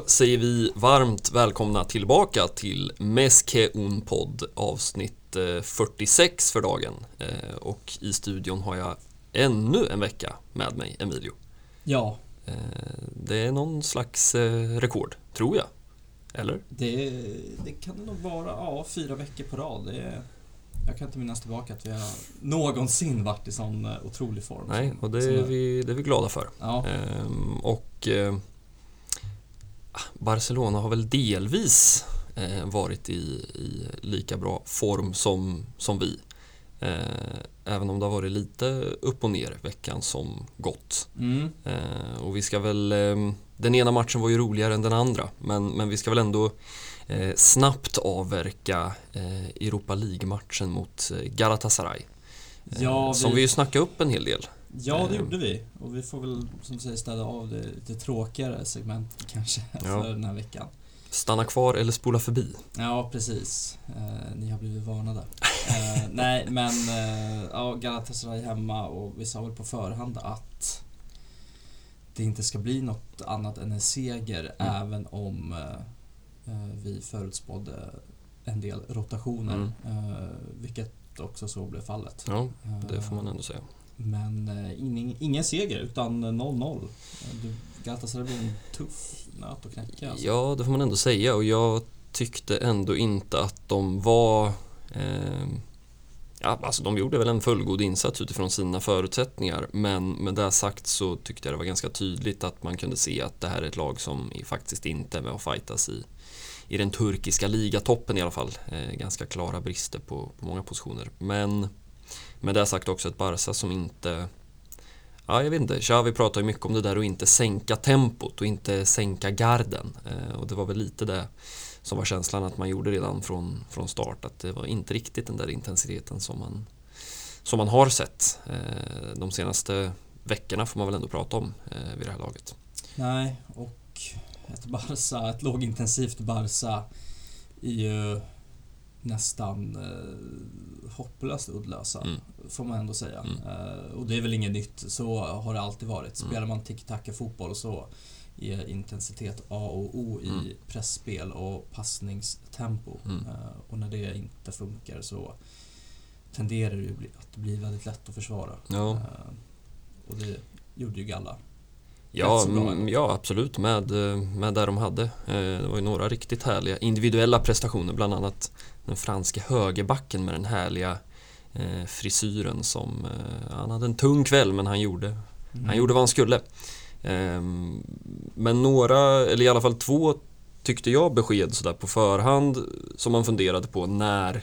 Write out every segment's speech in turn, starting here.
Då säger vi varmt välkomna tillbaka till Meske un podd avsnitt 46 för dagen. Eh, och i studion har jag ännu en vecka med mig, Emilio. Ja. Eh, det är någon slags eh, rekord, tror jag. Eller? Det, det kan det nog vara, ja, fyra veckor på rad. Är, jag kan inte minnas tillbaka att vi har någonsin varit i sån otrolig form. Nej, och det är, vi, det är vi glada för. Ja. Ehm, och eh, Barcelona har väl delvis eh, varit i, i, lika bra form som, som vi. Eh, även om det har varit lite upp och ner veckan som gått. Mm. Eh, och vi ska väl, eh, den ena matchen var ju roligare än den andra men, men vi ska väl ändå eh, snabbt avverka eh, Europa League-matchen mot Galatasaray. Ja, Som vi ju snackade upp en hel del. Ja, det gjorde vi. Och vi får väl som du säger ställa av det lite tråkigare segment kanske ja. för den här veckan. Stanna kvar eller spola förbi. Ja, precis. Eh, ni har blivit varnade. eh, nej, men eh, ja, Galatasaray hemma och vi sa väl på förhand att det inte ska bli något annat än en seger mm. även om eh, eh vi förutspådde en del rotationer. Mm. Eh, vilket också så blev fallet. Ja, det får man ändå säga. Men eh, ingen, ingen seger utan 0-0. Galatasaray blir en tuff nöt att knäcka. Alltså. Ja, det får man ändå säga och jag tyckte ändå inte att de var eh, Ja, alltså de gjorde väl en fullgod insats utifrån sina förutsättningar men med det sagt så tyckte jag det var ganska tydligt att man kunde se att det här är ett lag som faktiskt inte är med och fightas i, i den turkiska ligatoppen i alla fall. Eh, ganska klara brister på, på många positioner. Men med det sagt också ett Barca som inte Ja, jag vet inte. Xavi pratar ju mycket om det där att inte sänka tempot och inte sänka garden. Eh, och det var väl lite det som var känslan att man gjorde redan från, från start. Att det var inte riktigt den där intensiteten som man, som man har sett eh, de senaste veckorna får man väl ändå prata om eh, vid det här laget. Nej, och ett Barca, ett lågintensivt Barca är ju nästan eh, hopplöst uddlösa, mm. får man ändå säga. Mm. Eh, och det är väl inget nytt, så har det alltid varit. Mm. Spelar man tiki-taka-fotboll så är intensitet A och O i mm. pressspel och passningstempo. Mm. Eh, och när det inte funkar så tenderar det att bli väldigt lätt att försvara. Ja. Eh, och det gjorde ju Galla Ja, ja absolut med, med där de hade. Eh, det var ju några riktigt härliga individuella prestationer, bland annat den franske högerbacken med den härliga eh, frisyren som... Eh, han hade en tung kväll men han gjorde, mm. han gjorde vad han skulle. Ehm, men några, eller i alla fall två tyckte jag besked sådär på förhand som man funderade på när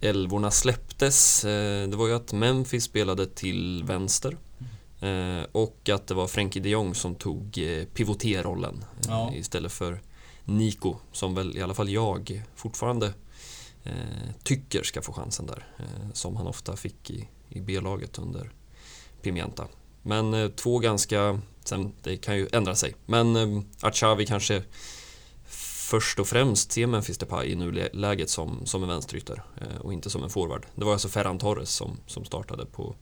älvorna släpptes. Det var ju att Memphis spelade till vänster Eh, och att det var Frenkie de Jong som tog eh, pivoterrollen eh, ja. istället för Nico som väl i alla fall jag fortfarande tycker ska få chansen där. som han ofta fick i, i B-laget under Pimienta. Men två ganska, sen det kan ju ändra sig, men att Xavi kanske först och främst ser Memphis Depay i nuläget som, som en vänsterytter och inte som en forward. Det var alltså Ferran Torres som, som startade på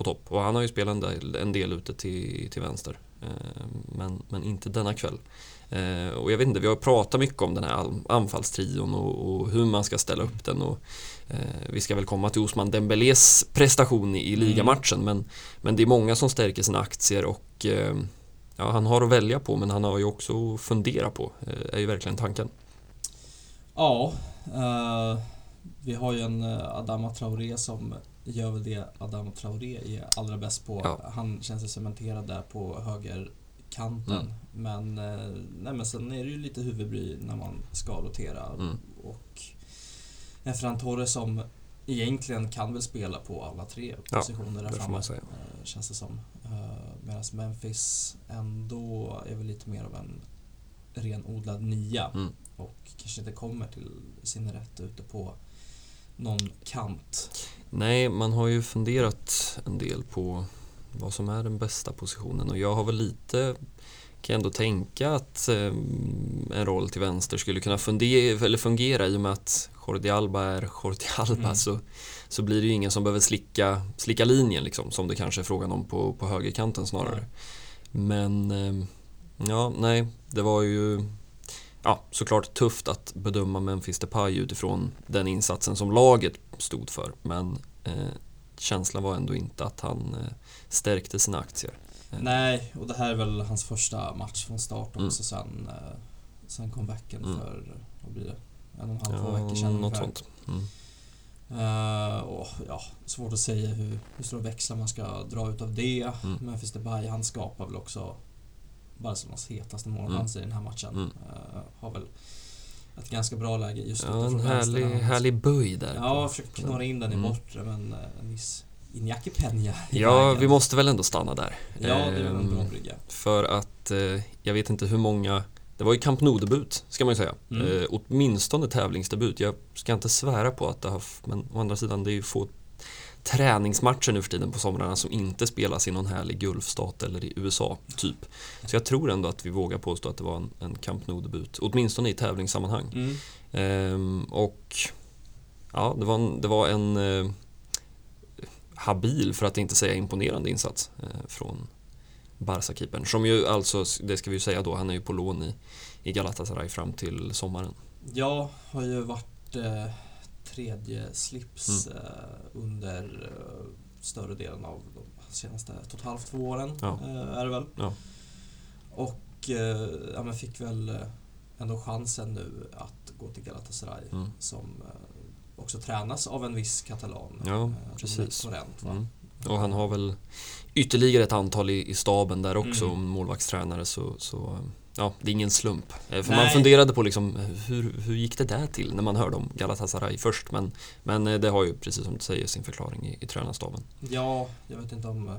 på topp. Och han har ju spelat en del, en del ute till, till vänster. Eh, men, men inte denna kväll. Eh, och jag vet inte, vi har pratat mycket om den här anfallstrion och, och hur man ska ställa upp den. Och, eh, vi ska väl komma till Osman Dembélés prestation i, i mm. ligamatchen. Men, men det är många som stärker sina aktier och ja, han har att välja på men han har ju också att fundera på. är ju verkligen tanken. Ja, uh, vi har ju en Adama Traoré som gör väl det Adam Traoré är allra bäst på. Ja. Han känns ju cementerad där på högerkanten. Mm. Men, eh, nej, men sen är det ju lite huvudbry när man ska rotera. Mm. Och Efran Torre som egentligen kan väl spela på alla tre positioner ja, där framme. Eh, känns det som. Eh, Medan Memphis ändå är väl lite mer av en renodlad nia. Mm. Och kanske inte kommer till sin rätt ute på någon kant. Nej, man har ju funderat en del på vad som är den bästa positionen och jag har väl lite kan ändå tänka att eh, en roll till vänster skulle kunna fundera, eller fungera i och med att Jordi Alba är Jordi Alba mm. så, så blir det ju ingen som behöver slicka, slicka linjen liksom, som det kanske är frågan om på, på högerkanten snarare. Mm. Men, eh, Ja, nej, det var ju ja, såklart tufft att bedöma Memphis Depay utifrån den insatsen som laget stod för. Men eh, känslan var ändå inte att han eh, stärkte sina aktier. Eh. Nej, och det här är väl hans första match från start också mm. sen, eh, sen comebacken mm. för, vad blir det, en och en halv, två veckor sedan något sånt. Mm. Uh, och, ja, svårt att säga hur, hur stora växlar man ska dra ut av det. Mm. Memphis Depay, han skapar väl också Barcelonas hetaste målchans mm. i den här matchen. Mm. Uh, har väl ett ganska bra läge just Ja, en härlig, härlig böj där. Ja, försöker knorra in den i mm. bortre men en viss Iñaki Peña Ja, vägen. vi måste väl ändå stanna där. Ja, det är väl en bra ehm, brygga. För att eh, jag vet inte hur många det var ju Camp Nou-debut, ska man ju säga. Mm. Eh, åtminstone tävlingsdebut. Jag ska inte svära på att det har... Men å andra sidan, det är ju få träningsmatcher nu för tiden på somrarna som inte spelas i någon härlig Gulfstat eller i USA, typ. Så jag tror ändå att vi vågar påstå att det var en, en Camp Nou-debut, åtminstone i tävlingssammanhang. Mm. Ehm, och ja, det var en, det var en eh, habil, för att inte säga imponerande insats eh, från Barca-keepern. Som ju alltså, det ska vi ju säga då, han är ju på lån i, i Galatasaray fram till sommaren. Ja, har ju varit eh tredje slips mm. Eh, under eh, större delen av de senaste ett och ett halvt, två åren. Ja. Eh, är det väl. Ja. Och ja, men fick väl ändå chansen nu att gå till Galatasaray mm. som också tränas av en viss katalan. Ja, precis. Torrent, mm. Och han har väl ytterligare ett antal i, i staben där också, mm. målvaktstränare. Så, så ja, det är ingen slump. Eh, för Nej. man funderade på liksom, hur, hur gick det där till när man hörde om Galatasaray först. Men, men eh, det har ju, precis som du säger, sin förklaring i, i tränarstaben. Ja, jag vet inte om eh,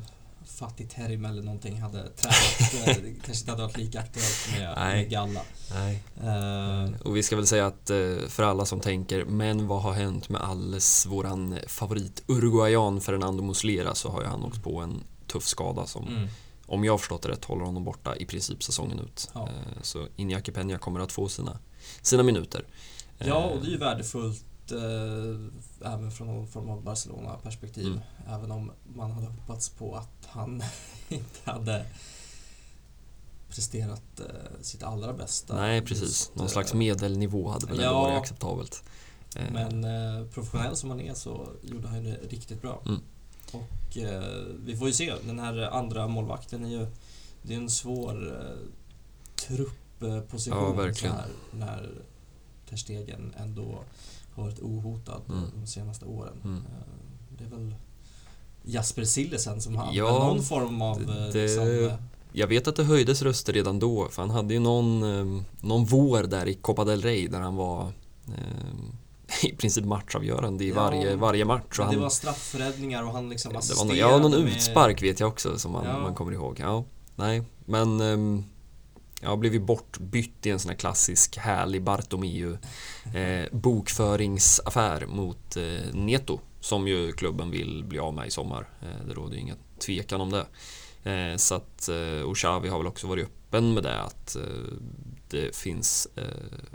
Fatih Terim eller någonting hade tränat. det kanske inte hade varit lika aktuellt med, med Galla. Nej. Uh, och vi ska väl säga att för alla som tänker, men vad har hänt med alles våran favorit Uruguayan Fernando Muslera så har ju han åkt på en tuff skada som mm om jag har förstått det rätt, håller honom borta i princip säsongen ut. Ja. Eh, så Iñaki Peña kommer att få sina, sina minuter. Ja, och det är ju värdefullt eh, även från någon form av Barcelona-perspektiv. Mm. Även om man hade hoppats på att han inte hade presterat eh, sitt allra bästa. Nej, precis. Just, någon slags medelnivå hade väl ja, varit acceptabelt. Men eh, professionell som han är så gjorde han det riktigt bra. Mm. Och eh, vi får ju se, den här andra målvakten är ju... Det är en svår eh, truppposition ja, verkligen. Här, när Ter Stegen ändå har varit ohotad mm. de senaste åren. Mm. Eh, det är väl Jasper Sillesen som har ja, någon form av... Det, eh, liksom, eh, jag vet att det höjdes röster redan då, för han hade ju någon, eh, någon vår där i Copa del Rey där han var i princip matchavgörande i ja, varje, varje match. Och han, det var straffräddningar och han liksom assisterade. Ja, någon med... utspark vet jag också som man, ja. man kommer ihåg. Ja, nej, men um, jag blev ju bortbytt i en sån här klassisk härlig Bartomeu eh, bokföringsaffär mot eh, Neto som ju klubben vill bli av med i sommar. Eh, det råder ju ingen tvekan om det. Eh, så att, eh, och Xavi har väl också varit öppen med det att eh, det finns eh,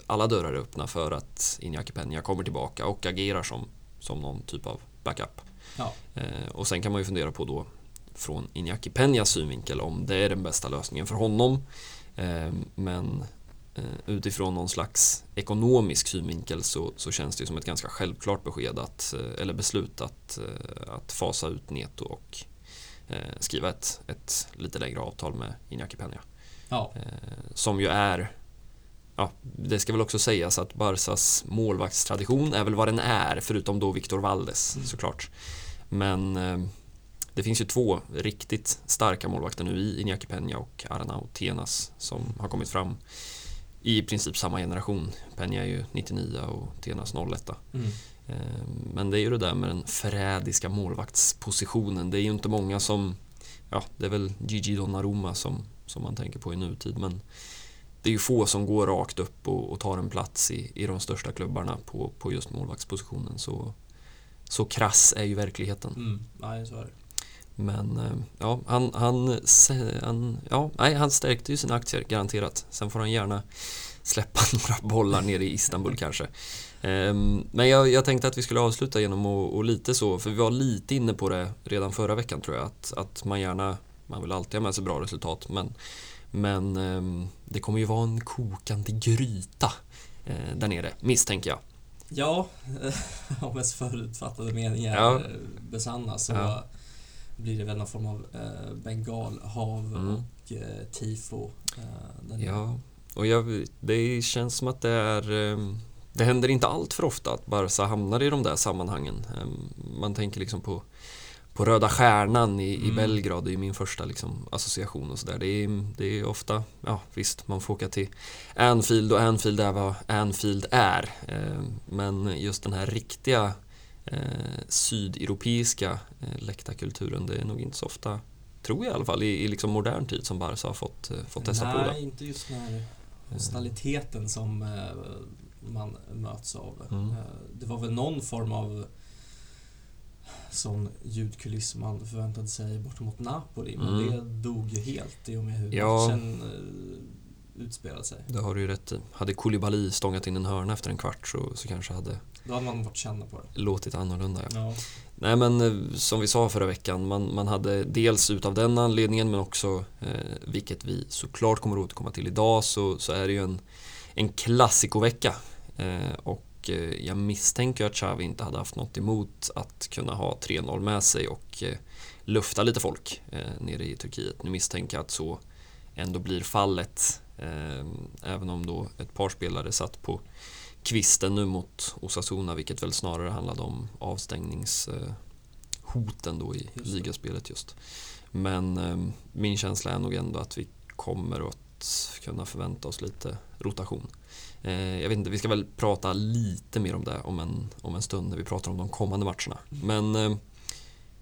alla dörrar öppna för att Iñaki Peña kommer tillbaka och agerar som, som någon typ av backup. Ja. Eh, och sen kan man ju fundera på då från Iñaki Peñas synvinkel om det är den bästa lösningen för honom. Eh, men utifrån någon slags ekonomisk synvinkel så, så känns det som ett ganska självklart besked att, eller beslut att, att fasa ut Neto och skriva ett, ett lite längre avtal med Iñaki Peña. Ja. Som ju är ja, det ska väl också sägas att Barsas målvaktstradition är väl vad den är, förutom då Victor Valdes mm. såklart. Men eh, det finns ju två riktigt starka målvakter nu i Iñaki Peña och Arnau Tenas som har kommit fram i princip samma generation. Peña är ju 99 och Tenas 01. Mm. Eh, men det är ju det där med den förrädiska målvaktspositionen. Det är ju inte många som, ja, det är väl Gigi Donnarumma som, som man tänker på i nutid, men det är ju få som går rakt upp och, och tar en plats i, i de största klubbarna på, på just målvaktspositionen. Så, så krass är ju verkligheten. Mm, nej, så är det. Men eh, ja, han, han, han, ja, nej, han stärkte ju sina aktier, garanterat. Sen får han gärna släppa några bollar nere i Istanbul kanske. Ehm, men jag, jag, tänkte att vi skulle avsluta genom att och lite så, för vi var lite inne på det redan förra veckan tror jag, att, att man gärna, man vill alltid ha med sig bra resultat, men Men eh, det kommer ju vara en kokande gryta eh, där nere, misstänker jag. Ja, om ens förutfattade meningar ja. besannas så ja. blir det väl någon form av eh, bengalhav mm. och eh, tifo. Eh, ja, och jag, det känns som att det är eh, det händer inte allt för ofta att Barca hamnar i de där sammanhangen. Ehm, man tänker liksom på, på Röda Stjärnan i, mm. i Belgrad, det är min första liksom association och sådär. Det är, det är ofta, ja visst, man får åka till Anfield och Anfield är vad Anfield är. Ehm, men just den här riktiga eh, sydeuropeiska eh, läktarkulturen, det är nog inte så ofta, tror jag i alla fall, i, i liksom modern tid som Barca har fått, eh, fått testa på. Nej, inte just den här hostaliteten som eh, man möts av. Mm. Eh, det var väl någon form av sån ljudkuliss man förväntade sig bort mot Napoli, men mm. det dog ju helt i och med hur ja. matchen eh, utspelade sig. Det har du ju rätt i. Hade Koulibaly stångat in en hörna efter en kvart så, så kanske hade Då hade man fått känna på det. Låtit annorlunda, ja. ja. Nej men eh, som vi sa förra veckan, man, man hade dels utav den anledningen men också, eh, vilket vi såklart kommer att återkomma till idag, så, så är det ju en, en klassikovecka Eh, och eh, jag misstänker att Xavi inte hade haft något emot att kunna ha 3-0 med sig och eh, lufta lite folk nere i Turkiet. Nu misstänker jag att så ändå blir fallet. Även om då ett par spelare satt på kvisten nu mot Osasuna, vilket väl snarare handlade om avstängningshoten då i just ligaspelet just. Men min känsla är nog ändå att vi kommer att kunna förvänta oss lite rotation. Eh, jag vet inte, vi ska väl prata lite mer om det om en, om en stund när vi pratar om de kommande matcherna. Men eh,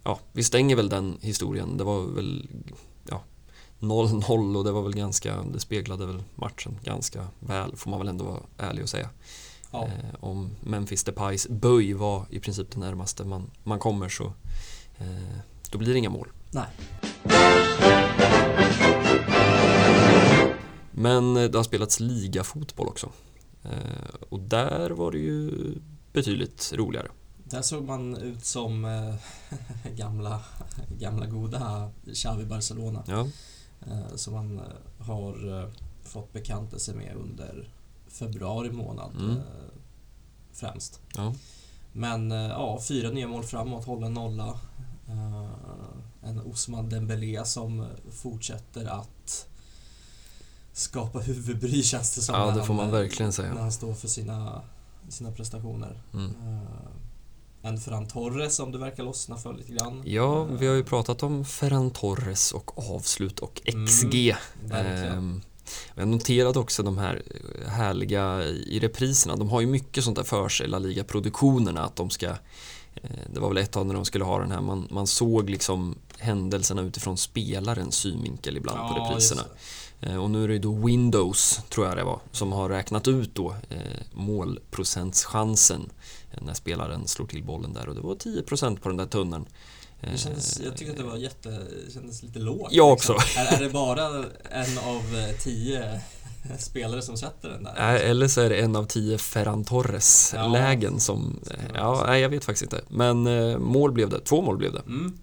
ja, vi stänger väl den historien. Det var väl ja, 0-0 och det var väl ganska, det speglade väl matchen ganska väl får man väl ändå vara ärlig och säga. Ja. Eh, om Memphis Depays böj var i princip det närmaste man, man kommer så eh, då blir det inga mål. Nej. Men det har spelats ligafotboll också. Eh, och där var det ju betydligt roligare. Där såg man ut som eh, gamla, gamla goda Xavi Barcelona. Ja. Eh, som man har fått bekanta sig med under februari månad mm. främst. Ja. Men ja, fyra nya mål framåt, hålla nolla. En Osman Dembélé som fortsätter att skapa huvudbry känns det som. Ja, det får man verkligen säga. När han står för sina, sina prestationer. Mm. Uh, en Ferran Torres som det verkar lossna för lite grann. Ja, vi har ju pratat om Ferran Torres och avslut och XG. Mm, jag noterade också de här härliga i repriserna. De har ju mycket sånt där för sig, La Liga-produktionerna. Att de ska eh, det var väl ett tag när de skulle ha den här, man, man såg liksom händelserna utifrån spelarens synvinkel ibland ja, på repriserna. Eh, och nu är det då Windows, tror jag det var, som har räknat ut då eh, målprocentschansen eh, när spelaren slår till bollen där och det var 10% på den där tunneln. Det kändes, jag tycker att det var jätte, det kändes lite lågt. Jag också. Liksom. Är, är det bara en av tio spelare som sätter den där? Eller så är det en av tio Ferran Torres-lägen ja, som... Ja, nej, jag vet faktiskt inte. Men mål blev det, två mål blev det. Mm.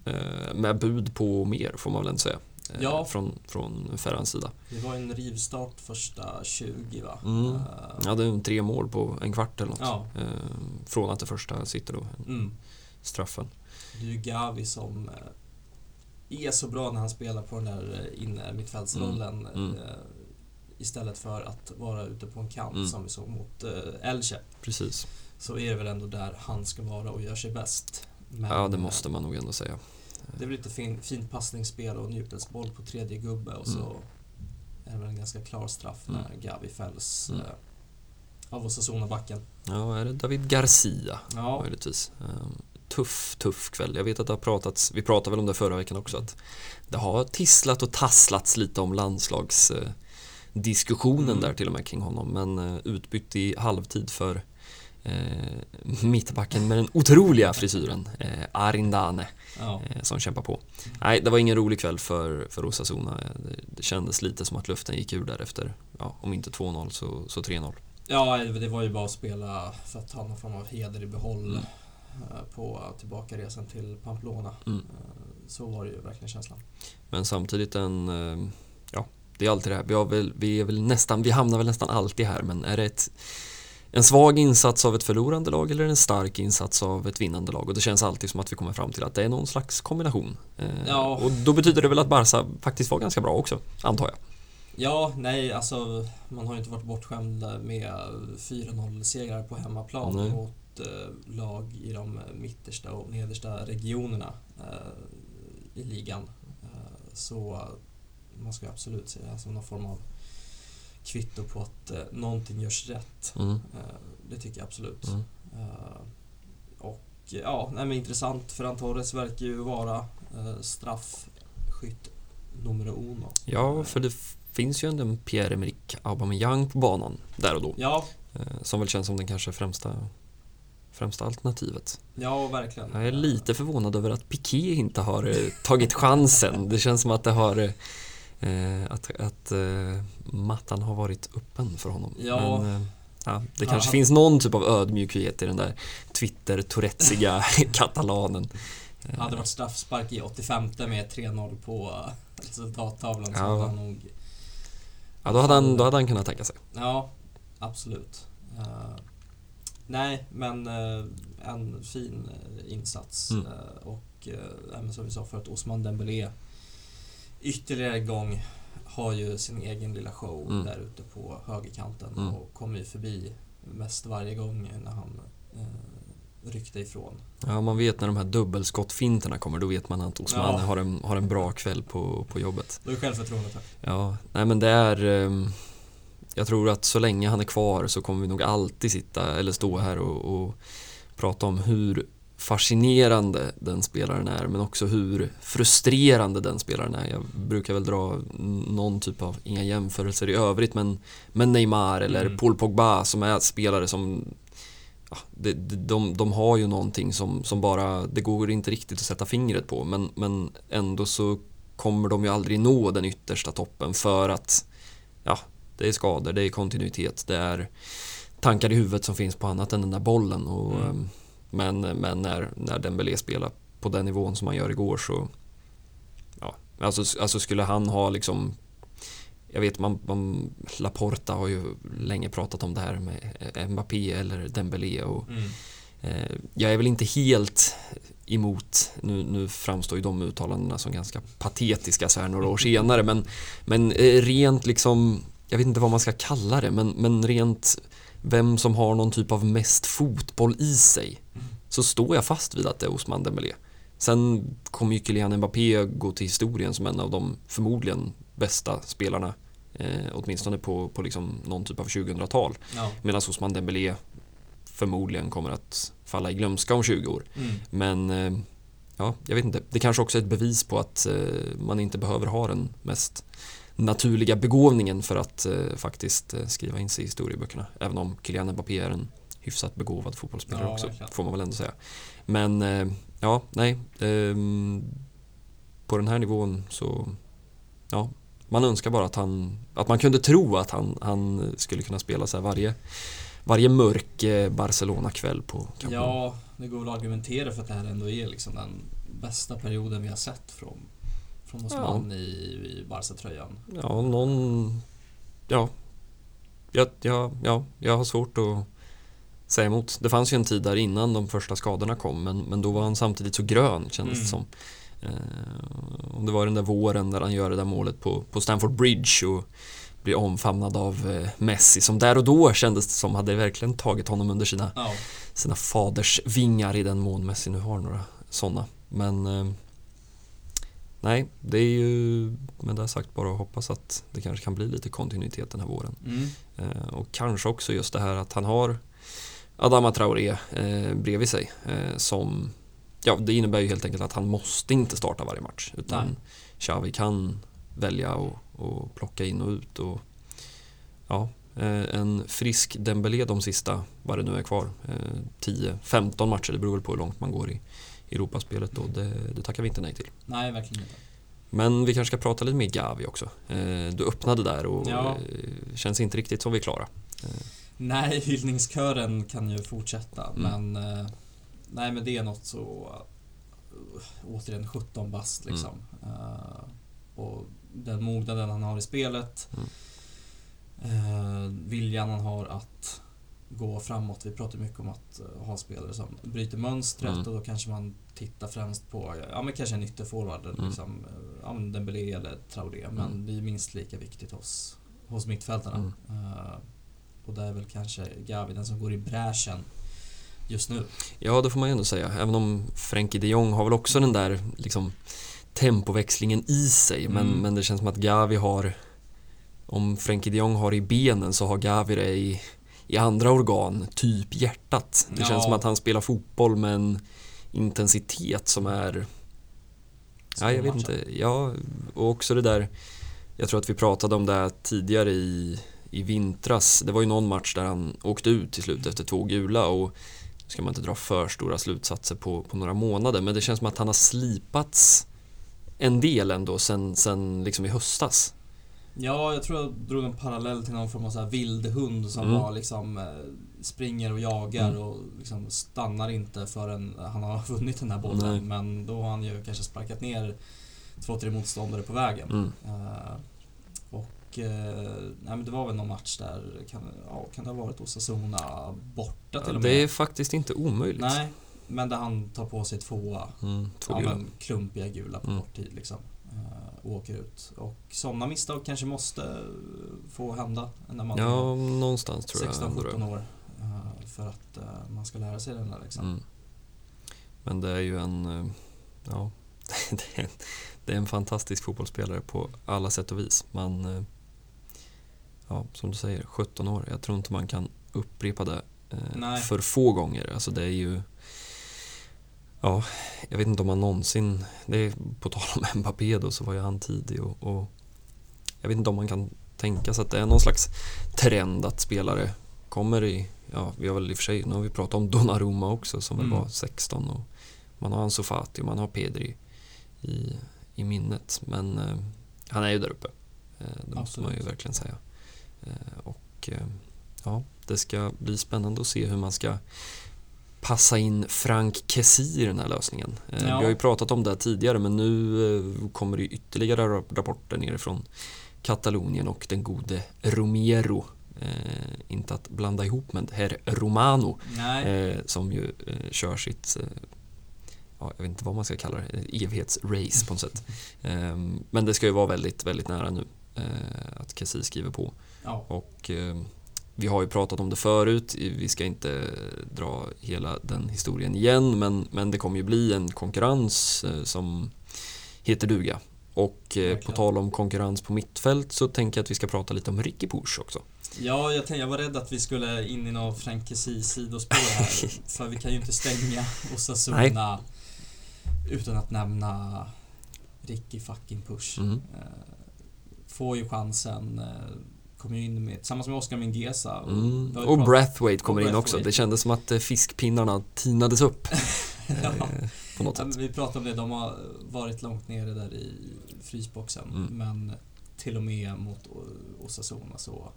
Med bud på mer får man väl ändå säga. Eh, ja. från, från Ferrans sida. Det var en rivstart första 20 va? Mm. Ja, det är tre mål på en kvart eller något. Ja. Från att det första sitter då, mm. straffen. Det är ju Gavi som är så bra när han spelar på den där inne mittfältsrollen. Mm. Mm. Istället för att vara ute på en kant mm. som vi såg mot Elche. Precis. Så är det väl ändå där han ska vara och gör sig bäst. Men, ja, det måste man nog ändå säga. Det blir lite fin, fint passningsspel och njutningsboll på tredje gubbe och så mm. är det väl en ganska klar straff när mm. Gavi fälls mm. eh, av Osasuna-backen. Ja, är det David Garcia ja. möjligtvis. Um, tuff, tuff kväll. Jag vet att det har pratats, vi pratade väl om det förra veckan också, att det har tisslat och tasslats lite om landslagsdiskussionen mm. där till och med kring honom, men uh, utbytt i halvtid för eh, mittbacken med den otroliga frisyren, eh, Arindane, ja. eh, som kämpar på. Nej, det var ingen rolig kväll för, för Osasuna. Det, det kändes lite som att luften gick ur där efter, ja, om inte 2-0 så, så 3-0. Ja, det var ju bara att spela för att ha någon form av heder i behåll mm. Eh, på tillbakaresan till Pamplona. Mm. Eh, så var det ju verkligen känslan. Men samtidigt en, eh, ja, det är alltid det här, vi, har väl, vi, är väl nästan, vi hamnar väl nästan alltid här men är det ett, en svag insats av ett förlorande lag eller en stark insats av ett vinnande lag och det känns alltid som att vi kommer fram till att det är någon slags kombination. Ja. Och då betyder det väl att Barca faktiskt var ganska bra också, antar jag. Ja, nej, alltså man har ju inte varit bortskämd med 4-0-segrar på hemmaplan nej. mot eh, lag i de mittersta och nedersta regionerna eh, i ligan. Eh, så man ska absolut se det här som någon form av kvitto på att någonting görs rätt. Mm. Det tycker jag absolut. Mm. Och ja, nej, men intressant. Ferran Torres verkar ju vara straffskytt nummer uno. Ja, för det finns ju ändå en Pierre-Emerick Aubameyang på banan där och då. Ja. Som väl känns som den kanske främsta främsta alternativet. Ja, verkligen. Jag är lite förvånad över att Piqué inte har eh, tagit chansen. Det känns som att det har eh, att, att eh, mattan har varit öppen för honom. Ja. Men, eh, ja, det kanske ja, finns någon typ av ödmjukhet i den där Twitter-tourettsiga katalanen. Det hade varit straffspark i 85 med 3-0 på resultattavlan ja. så hade han nog... Ja, då hade han, då hade han kunnat tänka sig. Ja, absolut. Uh, nej, men uh, en fin uh, insats. Mm. och uh, som vi sa förut, Osman Dembélé ytterligare en gång har ju sin egen lilla show mm. där ute på högerkanten mm. och kommer ju förbi mest varje gång när han eh, ryckte ifrån. Ja, man vet när de här dubbelskottfinterna kommer, då vet man att Osman ja. har, en, har en bra kväll på, på jobbet. Då är självförtroendet högt. Ja, nej men det är... Eh, jag tror att så länge han är kvar så kommer vi nog alltid sitta eller stå här och, och prata om hur fascinerande den spelaren är men också hur frustrerande den spelaren är. Jag brukar väl dra någon typ av, inga jämförelser i övrigt men, men Neymar eller mm. Paul Pogba som är spelare som ja, de, de, de har ju någonting som, som bara, det går inte riktigt att sätta fingret på men, men ändå så kommer de ju aldrig nå den yttersta toppen för att ja, det är skador, det är kontinuitet, det är tankar i huvudet som finns på annat än den där bollen och mm ehm, men, men när, när Dembélé spelar på den nivån som han gör igår så... Ja, alltså, alltså skulle han ha liksom... Jag vet, man, man, Laporta har ju länge pratat om det här med Mbappé eller Dembélé och... Mm. Eh, jag är väl inte helt emot, nu, nu framstår ju de uttalandena som ganska patetiska så här några år senare, men, men eh, rent liksom, jag vet inte vad man ska kalla det, men, men rent vem som har någon typ av mest fotboll i sig så står jag fast vid att det är Osman Dembélé. Sen kommer ju Kylian Mbappé gå till historien som en av de förmodligen bästa spelarna eh, åtminstone på, på liksom någon typ av 2000-tal. Ja. Medan Osman Dembélé förmodligen kommer att falla i glömska om 20 år. Mm. Men eh, ja, jag vet inte. Det kanske också är ett bevis på att eh, man inte behöver ha den mest naturliga begåvningen för att eh, faktiskt eh, skriva in sig i historieböckerna. Även om Kylian Mbappé är en hyfsat begåvad fotbollsspelare ja, också, får man väl ändå säga. Men eh, ja, nej. Ehm, på den här nivån så, ja, man önskar bara att han, att man kunde tro att han, han skulle kunna spela så här varje, varje mörk Barcelona-kväll på Camp Ja, det går väl att argumentera för att det här ändå är liksom den bästa perioden vi har sett från, från Osman ja. i, i Barca-tröjan. Ja, någon... Ja. Ja, ja, ja, jag har svårt att säga emot. Det fanns ju en tid där innan de första skadorna kom men, men då var han samtidigt så grön kändes det mm. som. Eh, och det var den där våren där han gör det där målet på, på Stamford Bridge och blir omfamnad av eh, Messi som där och då kändes det som hade verkligen tagit honom under sina, ja. sina faders vingar i den mån Messi nu har några sådana. Men eh, nej, det är ju med det sagt bara att hoppas att det kanske kan bli lite kontinuitet den här våren. Mm. Eh, och kanske också just det här att han har Adama Traoré eh, bredvid sig. Eh, som, ja, det innebär ju helt enkelt att han måste inte starta varje match. Utan Nej. Xavi kan välja och, och plocka in och ut. Och, ja, en frisk Dembélé de sista, vad det nu är kvar, eh, 10-15 matcher. Det beror väl på hur långt man går i Europaspelet då. Det, det tackar vi inte nej till. Nej, verkligen inte. Men vi kanske ska prata lite mer Gavi också. Eh, du öppnade där och ja. Eh, känns inte riktigt som vi är klara. Nej, hyllningskören kan ju fortsätta mm. men eh, Nej men det är något så uh, Återigen 17 bast liksom. Mm. Och den mognaden han har i spelet. Mm. Eh, viljan han har att gå framåt. Vi pratar mycket om att uh, ha spelare som bryter mönstret Mm. och då kanske man tittar främst på, ja men kanske en ytterforward, Mm. liksom, uh, ja men Dembélé eller Traoré. Men Mm. det är minst lika viktigt hos, hos mittfältarna. Mm. Uh, och det är väl kanske Gavi den som går i bräschen just nu. Ja, det får man ju ändå säga. Även om Frenkie de Jong har väl också den där liksom, tempoväxlingen i sig. Men, Mm. men det känns som att Gavi har... Om Frenkie de Jong har i benen så har Gavi det i, i andra organ, typ hjärtat. Det Ja. känns som att han spelar fotboll med en intensitet som är... Ja, jag vet inte. Ja, och också det där... Jag tror att vi pratade om det tidigare i, i vintras. Det var ju någon match där han åkte ut till slut efter två gula och nu ska man inte dra för stora slutsatser på, på några månader men det känns som att han har slipats en del ändå sen, sen liksom i höstas. Ja, jag tror jag drog en parallell till någon form av så här vildhund som Mm. var liksom eh, springer och jagar Mm. och liksom stannar inte förrän han har vunnit den här bollen. Nej. Men då har han ju kanske sparkat ner två, tre motståndare på vägen. Mm. Eh, och eh, nej, men det var väl någon match där, kan, ja, kan det ha varit Osasuna borta till och med? Det är faktiskt inte omöjligt. Nej, men där han tar på sig tvåa. Mm, två Ja, men klumpiga gula på Mm. kort tid liksom. Och åker ut. Och sådana misstag kanske måste få hända när man Ja, är någonstans tror jag. ändå det. 16-17 år. eh, för att eh, man ska lära sig den där liksom. Mm. Men det är ju en... eh, Ja, det är, det är en fantastisk fotbollsspelare på alla sätt och vis. Man... Ja, som du säger, 17 år. Jag tror inte man kan upprepa det Nej. för få gånger. Alltså det är ju... Ja, jag vet inte om man någonsin... Det är, på tal om Mbappé då så var ju han tidig och, och jag vet inte om man kan tänka sig att det är någon slags trend att spelare kommer i, ja vi har väl i och för sig, nu har vi pratat om Donnarumma också som väl Mm. var 16 och man har Ansu Fati och man har Pedri i, i minnet men eh, han är ju där uppe. Eh, det måste man ju Absolut. verkligen säga. Eh, och eh, ja, det ska bli spännande att se hur man ska passa in Frank Kessie i den här lösningen. Eh, Ja. Vi har ju pratat om det tidigare men nu eh, kommer det ytterligare ra- rapporter nerifrån Katalonien och den gode Romero. Eh, inte att blanda ihop med herr Romano eh, som ju eh, kör sitt, eh, ja, jag vet inte vad man ska kalla det, evighetsrace på något sätt. Eh, men det ska ju vara väldigt, väldigt nära nu att Kessie skriver på. ja. Och eh, vi har ju pratat om det förut, vi ska inte dra hela den historien igen men, men det kommer ju bli en konkurrens eh, som heter duga. Och eh, på tal om konkurrens på mittfält så tänker jag att vi ska prata lite om Ricky Push också. ja jag, tänkte, jag var rädd att vi skulle in i någon Frank sidospår här. för vi kan ju inte stänga Osasuna utan att nämna Ricky fucking Push. Mm. Eh, får ju chansen, kommer ju in med, tillsammans med Oscar Mingueza. Och, Mm. Och pratat- Brathwaite kommer och in också. Det kändes som att eh, fiskpinnarna tinades upp ja. eh, på något Ja, sätt. vi pratade om det, de har varit långt nere där i frysboxen. Mm. Men till och med mot Osasuna så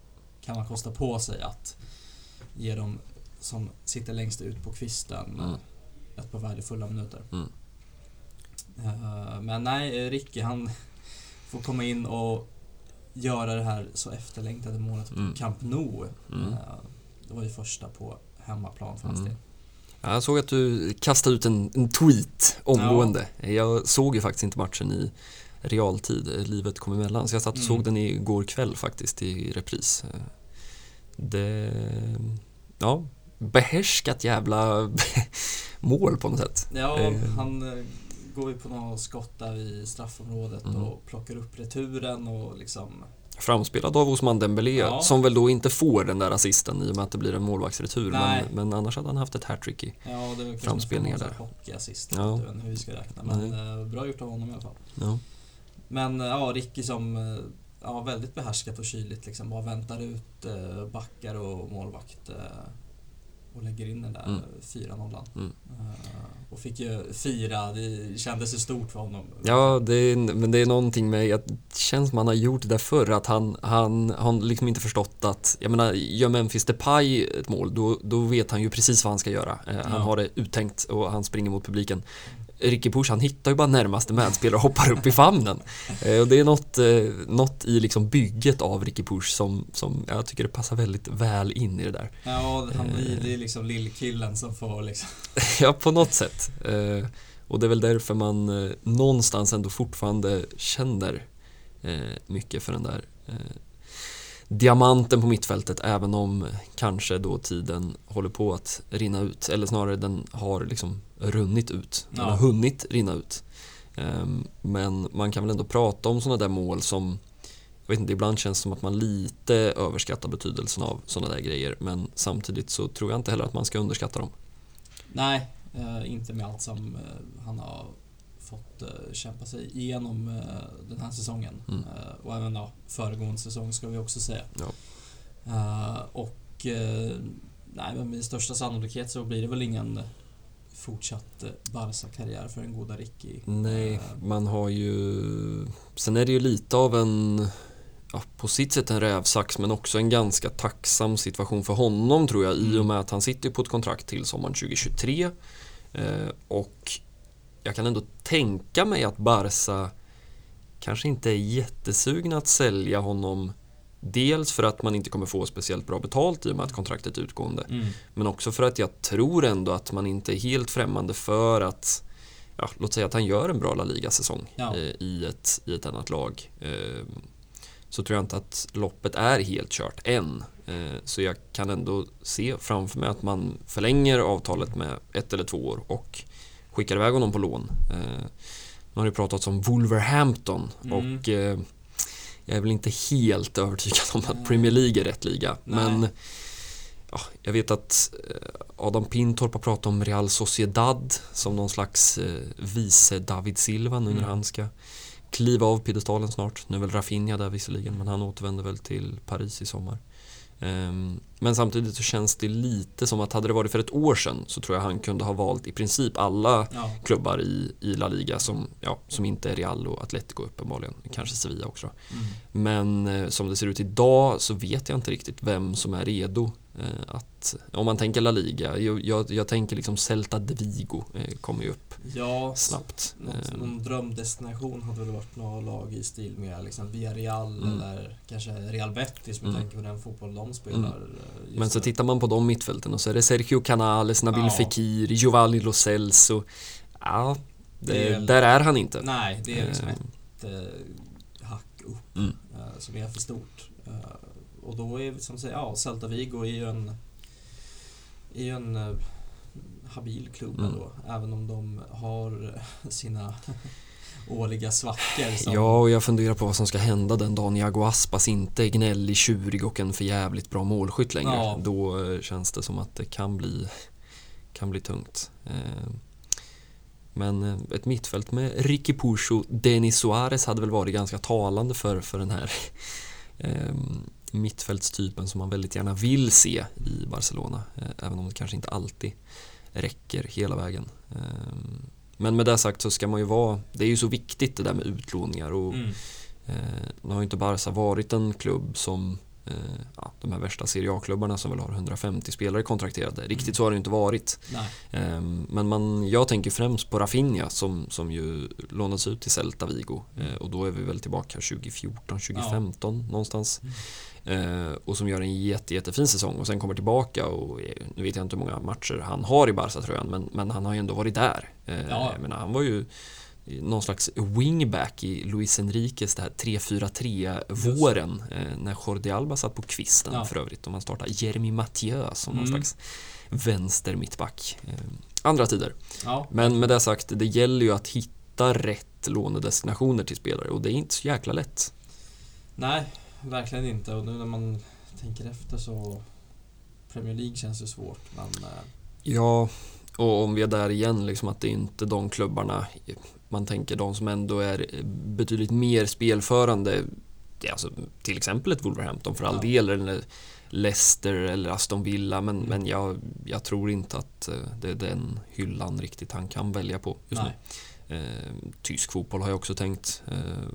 kan man kosta på sig att ge dem som sitter längst ut på kvisten Mm. ett par värdefulla minuter. Mm. Eh, Men nej, Ricky han får komma in och göra det här så efterlängtade målet på Mm. Camp Nou. Mm. Eh, Det var ju första på hemmaplan för hans Mm. del. Ja, Jag såg att du kastade ut en, en tweet omgående. Jag såg ju faktiskt inte matchen i realtid, eh, livet kom emellan. Så jag satt och Mm. såg den igår kväll faktiskt i repris. Eh, Det... Ja, behärskat jävla mål på något sätt. Ja, han går ju på något skott där i straffområdet Mm. och plockar upp returen och liksom... Framspelad av Osman Dembélé Ja. som väl då inte får den där assisten i och med att det blir en målvaktsretur. Nej. Men, men annars hade han haft ett hattrick i. Ja, det kanske Framspelningar där. hockeyassist. Ja. Jag vet inte hur vi ska räkna. Men eh, bra gjort av honom i alla fall. Ja. Men eh, ja, Ricky som eh, ja, väldigt behärskat och kyligt liksom. Bara väntar ut backar och målvakt. Och lägger in den där Mm. 4-0. Mm. Eh, och fick ju fira. Det kändes ju stort för honom. Ja, det är, men det är någonting med, det känns som han har gjort det där förr, att han, han har liksom inte förstått att, jag menar, gör Memphis Depay ett mål, då, då vet han ju precis vad han ska göra. Eh, Han Ja. har det uttänkt och han springer mot publiken. Ricky Push han hittar ju bara närmaste medspelare och hoppar upp i famnen. Eh, och det är något, eh, något i liksom bygget av Ricky Push som, som jag tycker det passar väldigt väl in i det där. Ja, han blir, det är liksom lillkillen som får liksom... ja, på något sätt. Och det är väl därför man någonstans ändå fortfarande känner mycket för den där diamanten på mittfältet även om kanske då tiden håller på att rinna ut eller snarare den har liksom runnit ut. Den ja. har hunnit rinna ut. Ehm, men man kan väl ändå prata om sådana där mål som jag vet inte, ibland känns det som att man lite överskattar betydelsen av sådana där grejer men samtidigt så tror jag inte heller att man ska underskatta dem. Nej, eh, inte med allt som eh, han har fått uh, kämpa sig igenom den här säsongen. Mm. Och även ja, föregående säsong ska vi också säga. Ja. och nej, men med största sannolikhet så blir det väl ingen fortsatt Barca-karriär för en goda Ricky. Nej, man har ju... Sen är det ju lite av en... Ja, på sitt sätt en rävsax men också en ganska tacksam situation för honom tror jag mm. i och med att han sitter på ett kontrakt till sommaren 2023 och jag kan ändå tänka mig att Barca kanske inte är jättesugna att sälja honom Dels för att man inte kommer få speciellt bra betalt i och med att kontraktet är utgående. Mm. Men också för att jag tror ändå att man inte är helt främmande för att ja, Låt säga att han gör en bra La Liga-säsong ja. Eh, i, ett, i ett annat lag. Eh, så tror jag inte att loppet är helt kört än. Eh, så jag kan ändå se framför mig att man förlänger avtalet med ett eller två år och skickar iväg honom på lån. Eh, nu har det pratats om Wolverhampton mm. och eh, jag är väl inte helt övertygad om att Premier League är rätt liga. Nej. Men ja, jag vet att eh, Adam Pintorp har pratat om Real Sociedad som någon slags vice David Silva nu när mm. han ska kliva av piedestalen snart. Nu är väl Rafinha där visserligen men han återvänder väl till Paris i sommar. Ehm, men samtidigt så känns det lite som att hade det varit för ett år sedan så tror jag han kunde ha valt i princip alla ja. klubbar i, i La Liga som, ja, som inte är Real och Atletico uppenbarligen. Kanske Sevilla också. Mm. Men eh, som det ser ut idag så vet jag inte riktigt vem som är redo att, om man tänker La Liga, jag, jag, tänker liksom Celta de Vigo eh, kommer ju upp ja, snabbt. Något, eh. någon drömdestination hade väl varit några lag i stil med liksom Villarreal mm. eller kanske Real Betis med mm. tanke på den fotboll de spelar. Mm. Men så tittar man på de mittfälten och så är det Sergio Canales, Nabil ja. Fekir, Giovanni Lo Celso. Ja, det, det är, där är han inte. Nej, det är liksom ett eh, hack upp mm. som är för stort och då är som säger, ja, Celta Vigo är ju en, är ju en uh, habil klubb mm. då, även om de har sina årliga svackor. Som... Ja, och jag funderar på vad som ska hända den dagen Iago Aspas inte är gnällig, tjurig och en förjävligt bra målskytt längre. Ja. Då eh, känns det som att det kan bli, kan bli tungt. Eh, men ett mittfält med Ricky Pucho, Denis Suarez hade väl varit ganska talande för, för den här mittfältstypen som man väldigt gärna vill se i Barcelona. Eh, även om det kanske inte alltid räcker hela vägen. Ehm, men med det sagt så ska man ju vara, det är ju så viktigt det där med utlåningar och mm. Eh, nu har ju inte Barca varit en klubb som Eh, ja, de här värsta Serie A-klubbarna som väl har 150 spelare kontrakterade. Riktigt mm. så har det inte varit. Nej. Ehm, men man, jag tänker främst på Rafinha som, som ju lånades ut till Celta Vigo mm. Eh, och då är vi väl tillbaka 2014, 2015 ja. någonstans. Eh, och som gör en jätte, jättefin säsong och sen kommer tillbaka och nu vet jag inte hur många matcher han har i Barca-tröjan men, men han har ju ändå varit där. Ja. Jag menar, han var ju någon slags wingback i Luis Enriques det här 3-4-3-våren eh, när Jordi Alba satt på kvisten ja. för övrigt och man startade Jeremy Mathieu som mm. någon slags vänster mittback. Eh, andra tider. Ja. Men med det sagt, det gäller ju att hitta rätt lånedestinationer till spelare och det är inte så jäkla lätt. Nej, verkligen inte och nu när man tänker efter så Premier League känns ju svårt men... Eh, ja, och om vi är där igen, liksom att det är inte de klubbarna man tänker de som ändå är betydligt mer spelförande, alltså till exempel ett Wolverhampton för all ja. del, eller Leicester eller Aston Villa, men, mm. men jag, jag, tror inte att eh, det är den hyllan riktigt han kan välja på just Nej. nu. Eh, tysk fotboll har jag också tänkt. Eh,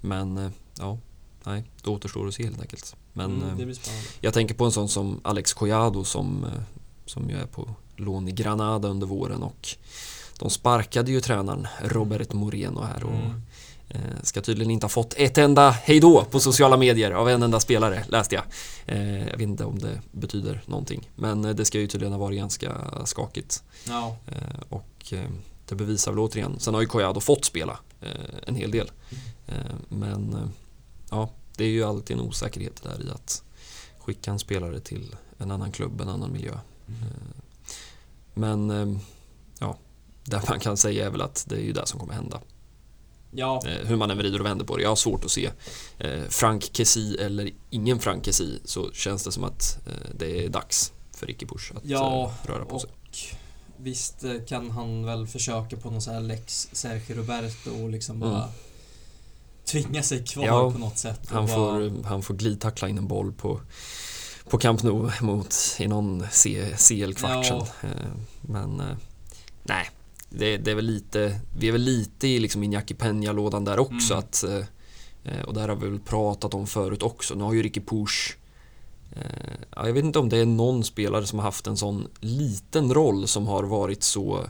men ja, nej, det återstår att se helt enkelt. Men mm, eh, jag tänker på en sån som Alex Collado som, eh, som ju är på lån i Granada under våren och de sparkade ju tränaren Robert Moreno här och mm. Ska tydligen inte ha fått ett enda hejdå på sociala medier av en enda spelare, läste jag. Jag vet inte om det betyder någonting. Men det ska ju tydligen ha varit ganska skakigt. Ja. Och det bevisar väl återigen. Sen har ju Collado fått spela en hel del. Men ja, det är ju alltid en osäkerhet där i att skicka en spelare till en annan klubb, en annan miljö. Mm. Men ja, det man kan säga är väl att det är ju det som kommer hända. Ja. Eh, hur man än vrider och vänder på det. Jag har svårt att se eh, Frank Kessi eller ingen Frank Kessi så känns det som att det är dags för Ricky Push att ja, röra på sig. Visst kan han väl försöka på någon sån här lex Sergio Roberto och liksom mm. Tvinga sig kvar ja, på något sätt. Han, bara... får, han får glidtackla in en boll på, på Camp Nou mot, i någon CL-kvartsen. Ja. Men nej, det, det, är väl lite, vi är väl lite i liksom Iñaki Peña-lådan där också. Mm. Att, eh, och där har vi väl pratat om förut också. Nu har ju Ricky Push eh, jag vet inte om det är någon spelare som har haft en sån liten roll som har varit så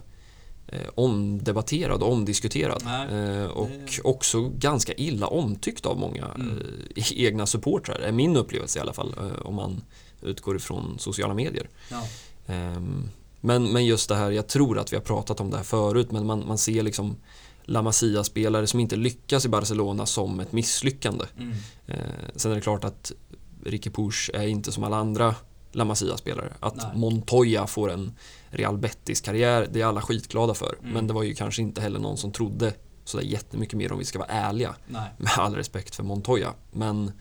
eh, omdebatterad och omdiskuterad. Nej, och det... också ganska illa omtyckt av många mm. egna supportrar, är min upplevelse i alla fall, om man utgår ifrån sociala medier. Ja. Um, men, men just det här, jag tror att vi har pratat om det här förut, men man, man ser liksom La Masia-spelare som inte lyckas i Barcelona som ett misslyckande. Mm. Eh, sen är det klart att Ricky Puch är inte som alla andra La Masia-spelare. Att Nej. Montoya får en Real Betis-karriär, det är alla skitglada för. Mm. Men det var ju kanske inte heller någon som trodde sådär jättemycket mer om vi ska vara ärliga. Nej. Med all respekt för Montoya. Men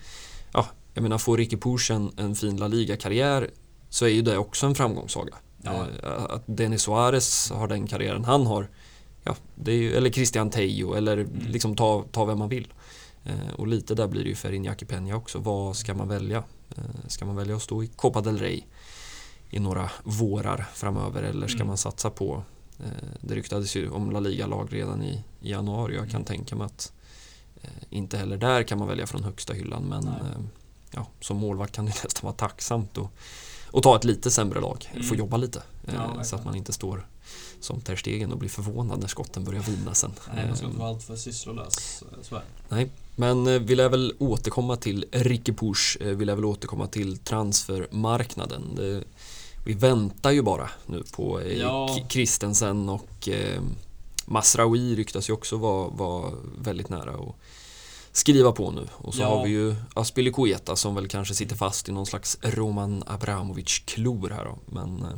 ja, jag menar, får Ricky Puch en, en fin La Liga-karriär så är ju det också en framgångssaga. Ja. Att Denis Suarez har den karriären han har. Ja, det är eller Christian Tejo eller mm. liksom ta, ta vem man vill. Eh, och lite där blir det ju för Iñaki Peña också. Vad ska man välja? Eh, ska man välja att stå i Copa del Rey i några vårar framöver eller ska mm. man satsa på det ryktades ju om La Liga-lag redan i, i januari. Jag kan mm. tänka mig att inte heller där kan man välja från högsta hyllan men ja, som målvakt kan det nästan vara tacksamt att och ta ett lite sämre lag, mm. få jobba lite. Ja, eh, så att man inte står som Ter Stegen och blir förvånad när skotten börjar vina sen. Nej, man ska inte vara alltför sysslolös. Eh, Nej, men eh, vi lär väl återkomma till Ricky Push, vi lär väl återkomma till transfermarknaden. Det, vi väntar ju bara nu på ja. Kristensen och eh, Masraoui ryktas ju också vara var väldigt nära. Och, skriva på nu. Och så ja. har vi ju Aspilicueta som väl kanske sitter fast i någon slags Roman Abramovic-klor här då. Men, eh,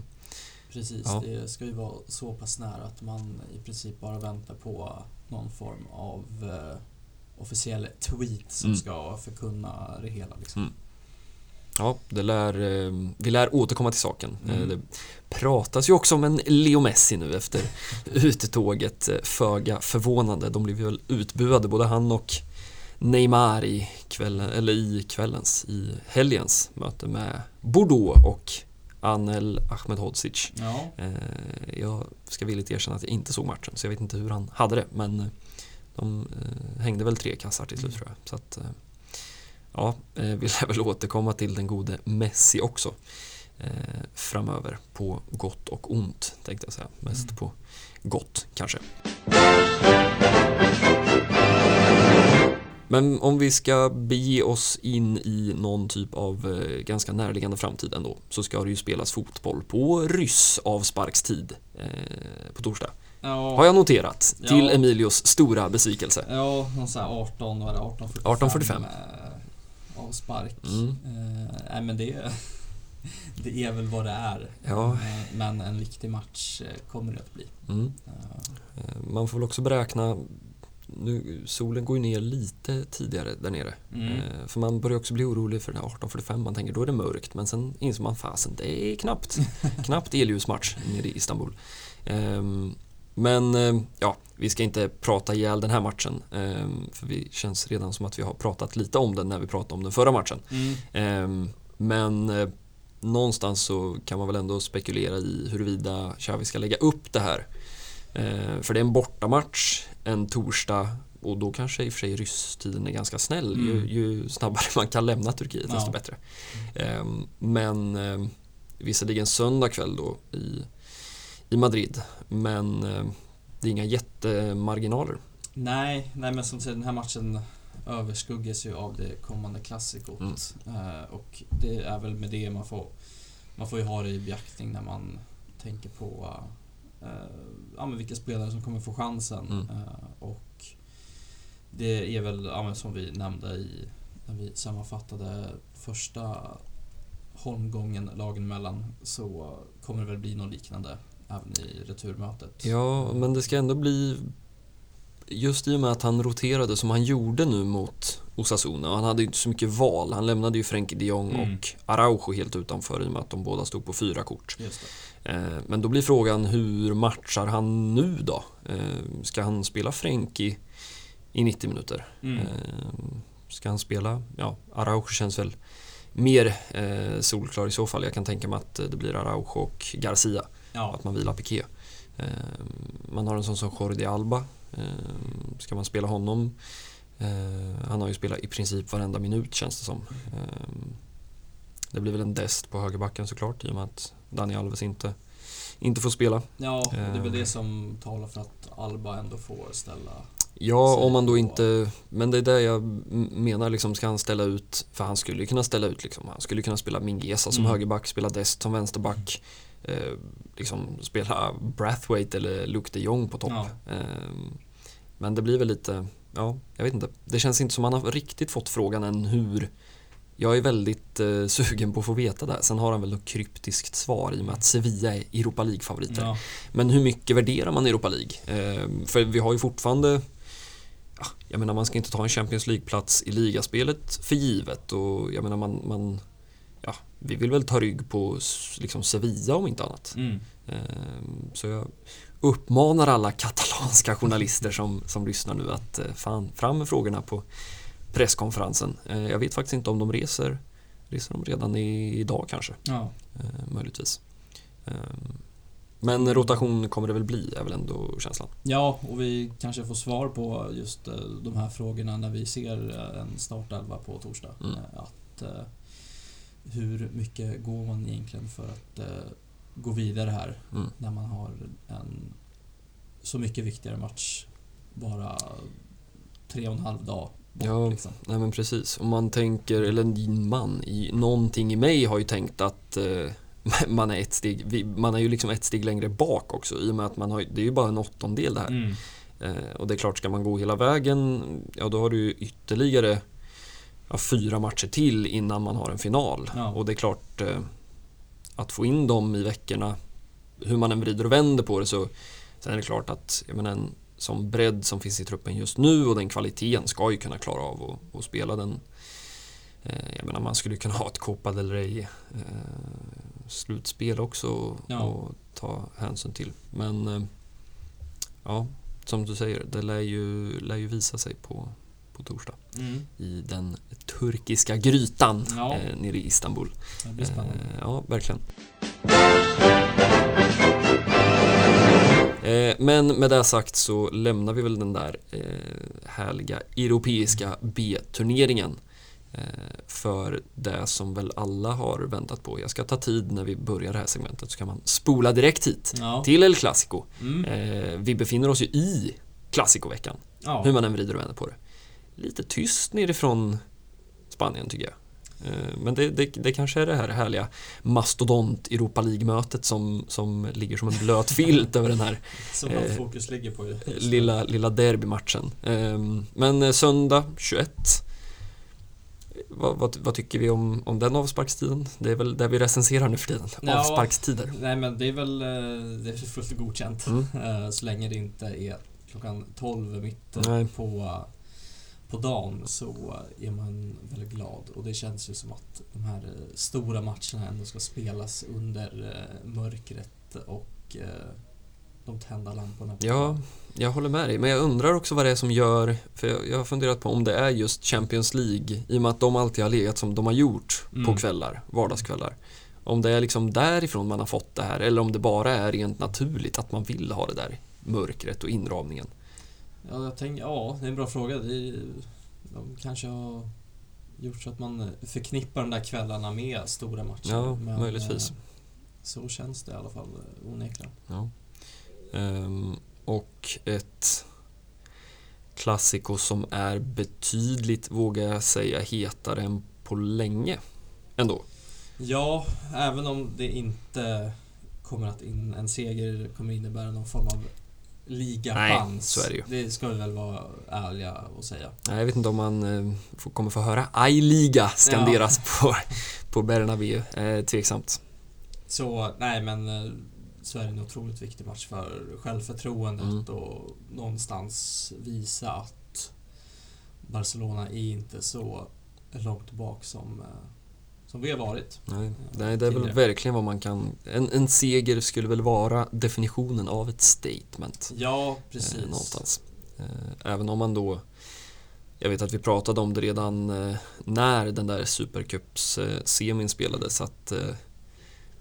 Precis, ja. det ska ju vara så pass nära att man i princip bara väntar på någon form av eh, officiell tweet som mm. ska förkunna det hela. Liksom. Mm. Ja, det lär, eh, vi lär återkomma till saken. Mm. Det pratas ju också om en Leo Messi nu efter uttåget. Föga förvånande. De blev väl utbuade, både han och Neymar i, kvällen, eller i kvällens, i helgens möte med Bordeaux och Anel Ahmedhodzic. Ja. Eh, jag ska villigt erkänna att jag inte såg matchen så jag vet inte hur han hade det men de eh, hängde väl tre kassar till slut tror jag. Så att, eh, ja, vi lär väl återkomma till den gode Messi också framöver på gott och ont tänkte jag säga. Mest mm. på gott kanske. Men om vi ska bege oss in i någon typ av eh, ganska närliggande framtid ändå så ska det ju spelas fotboll på ryss avsparkstid eh, på torsdag. Ja. Har jag noterat till ja. Emilios stora besvikelse. Ja, någon sån här 18, vad är det, 1845? 1845. Avspark. Mm. Eh, nej men det, det är väl vad det är. Ja. Eh, men en viktig match eh, kommer det att bli. Mm. Man får väl också beräkna nu, solen går ju ner lite tidigare där nere. Mm. För man börjar också bli orolig för den här 18.45. Man tänker då är det mörkt. Men sen inser man fasen, det är knappt, knappt elljusmatch nere i Istanbul. Eh, men eh, ja, vi ska inte prata ihjäl den här matchen. Ehm, för vi känns redan som att vi har pratat lite om den när vi pratade om den förra matchen. Mm. Ehm, men eh, någonstans så kan man väl ändå spekulera i huruvida Xavi ska lägga upp det här Eh, för det är en bortamatch en torsdag och då kanske i och för sig rysstiden är ganska snäll. Mm. Ju, ju, snabbare man kan lämna Turkiet ja. desto bättre. Eh, men visserligen söndag kväll då i, i Madrid. Men det är inga jättemarginaler. Nej, nej men som du säger, den här matchen överskuggas ju av det kommande klassikot. Mm. Uh, och det är väl med det man får, man får ju ha det i beaktning när man tänker på uh, ja, men vilka spelare som kommer få chansen. Mm. Uh, och det är väl, ja, som vi nämnde i, när vi sammanfattade första holmgången lagen emellan så kommer det väl bli något liknande även i returmötet. Ja, men det ska ändå bli just i och med att han roterade som han gjorde nu mot Osasuna han hade ju inte så mycket val. Han lämnade ju Frenkie de Jong mm. och Araujo helt utanför i och med att de båda stod på fyra kort. Eh, men då blir frågan hur matchar han nu då? Eh, ska han spela Frenkie i 90 minuter? Mm. Eh, ska han spela, ja, Araujo känns väl mer solklar i så fall. Jag kan tänka mig att det blir Araujo och Garcia. Ja. Att man vilar Piqué. Man har en sån som Jordi Alba Eh, ska man spela honom? Eh, han har ju spelat i princip varenda minut känns det som. Eh, det blir väl en dest på högerbacken såklart i och med att Dani Alves inte, inte får spela. Ja, det är väl det som talar för att Alba ändå får ställa Ja, om man då inte... Men det är det jag menar, liksom, ska han ställa ut... För han skulle ju kunna ställa ut, liksom, han skulle kunna spela Mingesa som mm. högerback, spela Dest som vänsterback eh, liksom spela Brathwaite eller Luke de Jong på topp. Ja. Eh, men det blir väl lite, ja, jag vet inte. Det känns inte som man har riktigt fått frågan än hur jag är väldigt eh, sugen på att få veta det. Sen har han väl något kryptiskt svar i och med att Sevilla är Europa League-favoriter. Ja. Men hur mycket värderar man Europa League? Eh, för vi har ju fortfarande ja, jag menar man ska inte ta en Champions League-plats i ligaspelet för givet och jag menar man, man ja, vi vill väl ta rygg på liksom Sevilla om inte annat. Mm. Ehm, så jag uppmanar alla katalanska journalister som, som lyssnar nu att eh, fan, fram med frågorna på presskonferensen. Ehm, jag vet faktiskt inte om de reser, reser de redan i, idag kanske. Ja. Ehm, möjligtvis. Men rotation kommer det väl bli, är väl ändå känslan. Ja, och vi kanske får svar på just eh, de här frågorna när vi ser eh, en startelva på torsdag. Mm. Att hur mycket går man egentligen för att eh, gå vidare här mm. när man har en så mycket viktigare match bara tre och en halv dag bort, Ja, liksom. nej men precis. Om man tänker, eller din man, i, någonting i mig har ju tänkt att eh, man är ett steg, man är ju liksom ett steg längre bak också i och med att man har, det är ju bara en åttondel det här. Mm. Eh, och det är klart, ska man gå hela vägen, ja då har du ytterligare ja, fyra matcher till innan man har en final. Ja. Och det är klart eh, att få in dem i veckorna, hur man än vrider och vänder på det så sen är det klart att jag menar, en som bredd som finns i truppen just nu och den kvaliteten ska ju kunna klara av att spela den. Eh, jag menar man skulle kunna ha ett Copa del Rey eh, slutspel också ja. och ta hänsyn till. Men ja, som du säger, det lär ju, lär ju visa sig på, på torsdag. Mm. I den turkiska grytan ja. eh, nere i Istanbul. Det blir spännande. Eh, ja, verkligen. Eh, men med det sagt så lämnar vi väl den där eh, härliga europeiska B-turneringen eh, för det som väl alla har väntat på. Jag ska ta tid när vi börjar det här segmentet så kan man spola direkt hit ja. till El Clasico. Mm. Vi befinner oss ju i Clasico-veckan, ja. hur man än vrider och vänder på det lite tyst nerifrån Spanien tycker jag. Eh, men det, det, det, kanske är det här härliga mastodont Europa League-mötet som, som ligger som en blöt filt över den här som eh, fokus ligger på lilla, lilla derbymatchen. Eh, men söndag 21 vad, vad, vad, tycker vi om, om den avsparkstiden? Det är väl det vi recenserar nu för tiden, ja, avsparkstider. Nej men det är väl eh, det är fullt godkänt mm. så länge det inte är klockan 12 mitt Nej. på på dagen så är man väldigt glad och det känns ju som att de här eh, stora matcherna ändå ska spelas under eh, mörkret och eh, de tända lamporna. Ja, jag håller med dig. Men jag undrar också vad det är som gör, för jag, har funderat på om det är just Champions League, i och med att de alltid har legat som de har gjort mm. på kvällar, vardagskvällar. Om det är liksom därifrån man har fått det här eller om det bara är rent naturligt att man vill ha det där mörkret och inramningen. Ja, jag tänker, ja, det är en bra fråga. Det, de kanske har gjort så att man förknippar de där kvällarna med stora matcher. Ja, Men, möjligtvis. Eh, så känns det i alla fall onekligen. Ja. Um, och ett Classico som är betydligt, vågar jag säga, hetare än på länge. Ändå. Ja, även om det inte kommer att in, en seger kommer innebära någon form av ligachans. Nej, så är det ju. Det ska vi väl vara ärliga och säga. Nej, jag vet inte om man eh, kommer få höra I-liga skanderas ja. på, på Bernabéu. Eh, tveksamt. Så, nej men eh, så är det en otroligt viktig match för självförtroendet mm. och någonstans visa att Barcelona är inte så långt bak som, eh, som vi har varit. Nej, eh, nej det är väl verkligen vad man kan... En, en seger skulle väl vara definitionen av ett statement. Ja, precis. Eh, någonstans. även om man då... Jag vet att vi pratade om det redan när den där Supercups-semin spelades att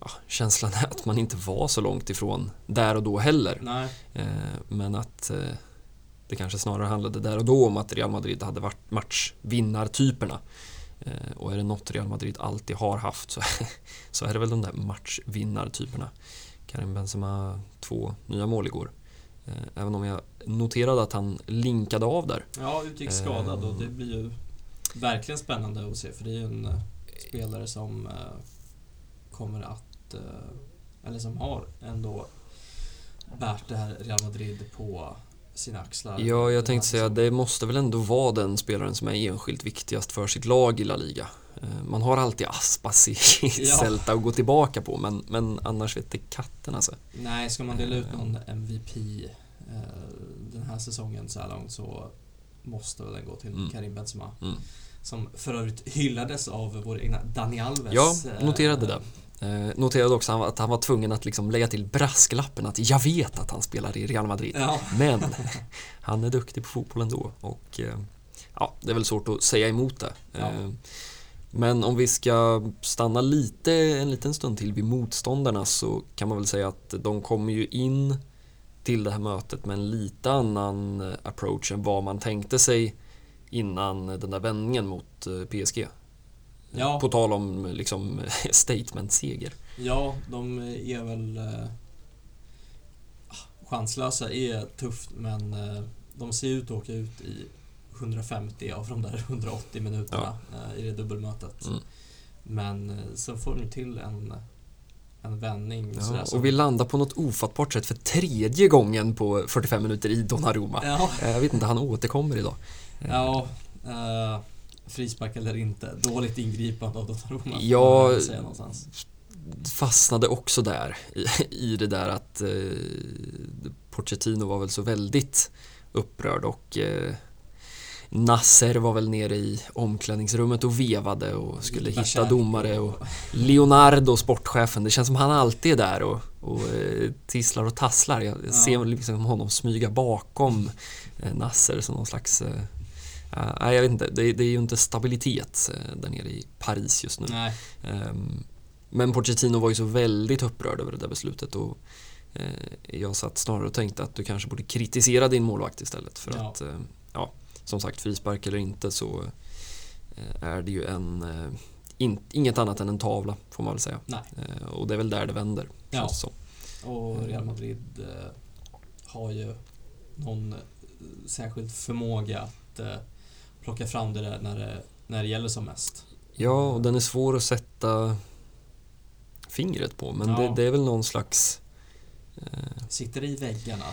ja, känslan är att man inte var så långt ifrån där och då heller. Eh, men att eh, det kanske snarare handlade där och då om att Real Madrid hade varit matchvinnartyperna. Eh, och är det något Real Madrid alltid har haft så, så är det väl de där matchvinnartyperna. Karim Benzema, två nya mål igår. Eh, även om jag noterade att han linkade av där. Ja, utgick skadad och det blir ju verkligen spännande att se för det är ju en eh, spelare som kommer att Eh, eller som har ändå bärt det här Real Madrid på sina axlar. Ja, jag tänkte säga det måste väl ändå vara den spelaren som är enskilt viktigast för sitt lag i La Liga. Eh, man har alltid Aspas i ja. Celta att gå tillbaka på men, men annars vet det katten alltså. Nej, ska man dela ut någon MVP eh, den här säsongen så här långt så måste väl den gå till mm. Karim Benzema. Mm. Som för övrigt hyllades av vår egna Dani Alves. Ja, noterade det. Eh, noterade också att han var tvungen att liksom lägga till brasklappen att jag vet att han spelar i Real Madrid. Ja. Men han är duktig på fotboll ändå och eh, ja, det är väl svårt att säga emot det. Ja. Eh, men om vi ska stanna lite, en liten stund till vid motståndarna så kan man väl säga att de kommer ju in till det här mötet med en lite annan approach än vad man tänkte sig innan den där vändningen mot PSG. Ja. På tal om liksom statement-seger. Ja, de är väl... Eh, chanslösa är tufft, men eh, de ser ut att åka ut i 150 av de där 180 minuterna ja. eh, i det dubbelmötet. Mm. Men eh, så får de till en, en vändning. Ja, och vi landar på något ofattbart sätt för tredje gången på 45 minuter i Donnarumma. Ja. Eh, jag vet inte, han återkommer idag. Ja, eh, frispark eller inte. Dåligt ingripande av Donnarumma. Jag fastnade också där i, i det där att eh, Pochettino var väl så väldigt upprörd och eh, Nasser var väl nere i omklädningsrummet och vevade och skulle hitta domare och Leonardo, sportchefen, det känns som han alltid är där och, och eh, tisslar och tasslar. Jag ja. ser liksom honom smyga bakom eh, Nasser som någon slags eh, Uh, nej, jag vet inte. Det, det, är ju inte stabilitet uh, där nere i Paris just nu. Um, men Pochettino var ju så väldigt upprörd över det där beslutet och uh, jag satt snarare och tänkte att du kanske borde kritisera din målvakt istället för ja. att, ja, som sagt, frispark eller inte så är det ju en in, inget annat än en tavla får man väl säga. och det är väl där det vänder. Ja. Så. Och Real Madrid har ju någon särskild förmåga att plocka fram det där när det, när det gäller som mest. Ja, och den är svår att sätta fingret på, men ja. det, det, är väl någon slags... Eh... Sitter det i väggarna?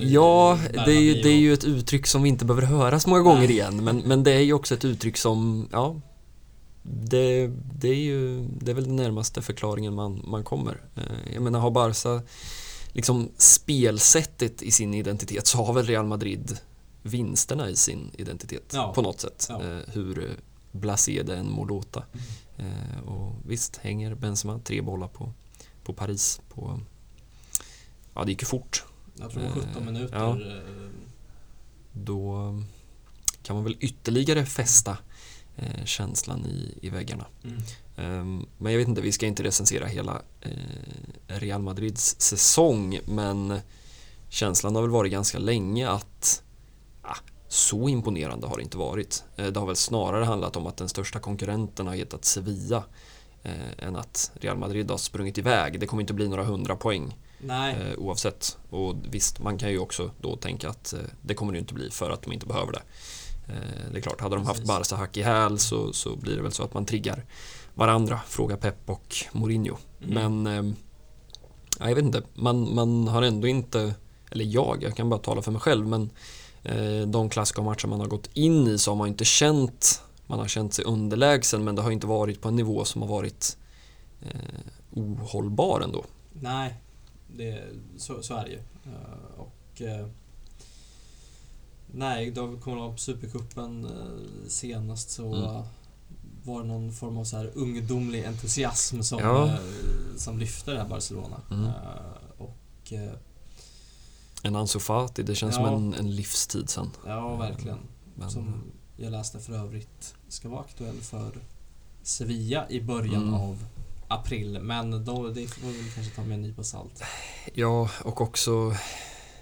ja, det är, ju, det är ju ett uttryck som vi inte behöver höra så många gånger igen, men, men det är ju också ett uttryck som, ja, det, det, är ju det är väl den närmaste förklaringen man, man kommer. Eh, jag menar, har Barca liksom spelsättet i sin identitet så har väl Real Madrid vinsterna i sin identitet ja. på något sätt. Ja. Eh, hur blasé det än må låta. Mm. Eh, och visst hänger Benzema tre bollar på, på Paris på... Ja, det gick ju fort. Jag tror 17 eh, minuter. Ja. Då kan man väl ytterligare fästa eh, känslan i, i väggarna. Mm. Um, men jag vet inte, vi ska inte recensera hela eh, Real Madrids säsong men känslan har väl varit ganska länge att så imponerande har det inte varit. Eh, det har väl snarare handlat om att den största konkurrenten har hetat Sevilla eh, än att Real Madrid har sprungit iväg. Det kommer inte bli några hundra poäng. Eh, oavsett. Och visst, man kan ju också då tänka att eh, det kommer det inte bli för att de inte behöver det. Eh, det är klart, hade de haft Barca hack i häl så, så blir det väl så att man triggar varandra. Fråga Pep och Mourinho. Mm. Men eh, jag vet inte, man, man har ändå inte, eller jag, jag kan bara tala för mig själv, men de klassiska matcher man har gått in i så har man inte känt, man har känt sig underlägsen men det har inte varit på en nivå som har varit eh, ohållbar ändå. Nej, det, så, så är det ju. Uh, och, uh, nej, då kommer ihåg på Supercupen uh, senast så mm. var det någon form av så här ungdomlig entusiasm som, ja. som lyfte det här Barcelona. Mm. och, en Ansu Fati, det känns ja. som en, en livstid sen. Ja, verkligen. Men, som jag läste för övrigt ska vara aktuell för Sevilla i början mm. av april. Men då, det får vi kanske ta med en nypa salt. Ja, och också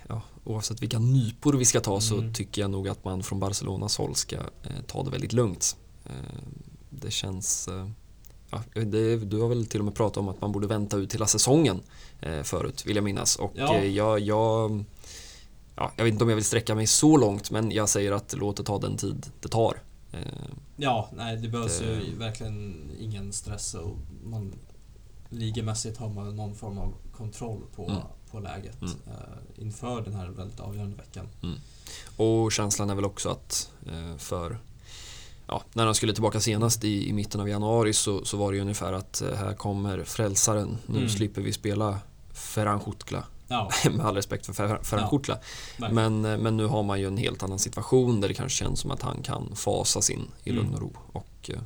ja, oavsett vilka nypor vi ska ta så mm. tycker jag nog att man från Barcelonas håll ska eh, ta det väldigt lugnt. Eh, det känns... Eh, det, du har väl till och med pratat om att man borde vänta ut hela säsongen eh, förut, vill jag minnas. Och ja. Eh, jag, jag, ja, jag vet inte om jag vill sträcka mig så långt, men jag säger att låt det ta den tid det tar. Eh, ja, nej det behövs det... ju verkligen ingen stress och man ligamässigt har man någon form av kontroll på, mm. på läget mm. uh, inför den här väldigt avgörande veckan. Mm. Och känslan är väl också att uh, för ja, när han skulle tillbaka senast i, i mitten av januari så, så var det ungefär att uh, här kommer frälsaren, nu mm. slipper vi spela Ferran Jutgla Ja. Med all respekt för Ferran ja. Men, men nu har man ju en helt annan situation där det kanske känns som att han kan fasas in i mm. lugn och ro. Och, eh,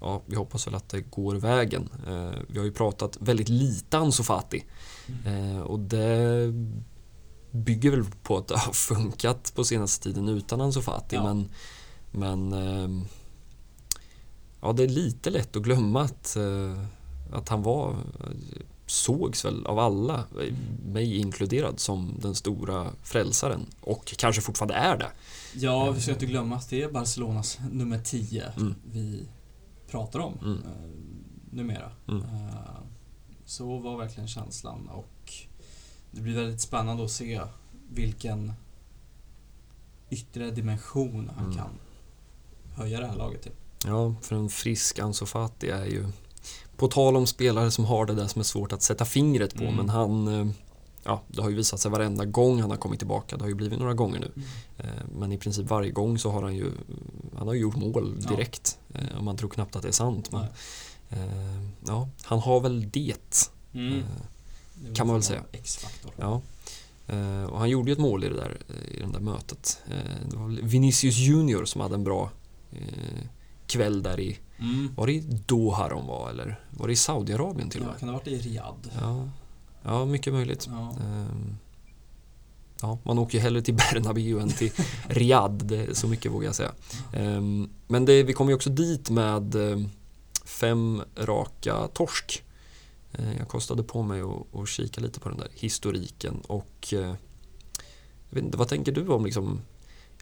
ja, vi hoppas väl att det går vägen. Eh, vi har ju pratat väldigt lite Ansu Fati. Mm. Eh, och det bygger väl på att det har funkat på senaste tiden utan Ansu Fati. Ja. Men, men ja, det är lite lätt att glömma att, att han var sågs väl av alla, mig inkluderad, som den stora frälsaren. Och kanske fortfarande är det. Ja, vi ska inte glömma att det är Barcelonas nummer 10 mm. vi pratar om mm. eh, numera. Mm. Eh, så var verkligen känslan och det blir väldigt spännande att se vilken yttre dimension han mm. kan höja det här laget till. Ja, för en frisk Ansu Fati är ju på tal om spelare som har det där som är svårt att sätta fingret på, mm. men han eh, Ja, det har ju visat sig varenda gång han har kommit tillbaka. Det har ju blivit några gånger nu. Mm. Eh, men i princip varje gång så har han ju Han har gjort mål direkt. Ja. Eh, man tror knappt att det är sant. Men, ja, han har väl det. Mm. Kan man väl säga. X-faktor. Ja. Och han gjorde ju ett mål i det där, i det där mötet. Det var Vinicius Junior som hade en bra kväll där i Mm. Var det i Doha de var eller var det i Saudiarabien till och med? Ja, kan det ha varit i Riyadh? Ja, ja mycket möjligt. Ja. Ehm, ja, man åker ju hellre till Bernabéu än till Riyadh, så mycket vågar jag säga. Ehm, men det, vi kom ju också dit med ehm, fem raka torsk. Jag kostade på mig att kika lite på den där historiken och jag vet inte, vad tänker du om liksom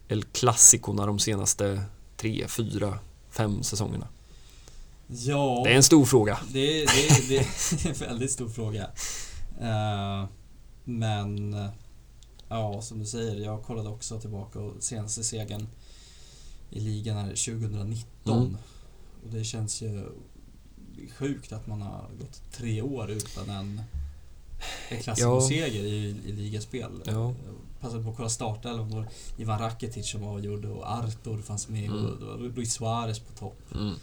El Clasico de senaste tre, fyra, fem säsongerna? Ja, det är en stor fråga. Det, det, det är en väldigt stor fråga. Uh, men ja, som du säger, jag kollade också tillbaka och senaste segern i ligan är 2019. Mm. Och det känns ju sjukt att man har gått tre år utan en, en klassikerseger ja. i, i ligaspel. Ja. Passade på att kolla startelvan. Ivan Rakitic som avgjorde och Artur fanns med mm. och Luis Suarez på topp. Mm.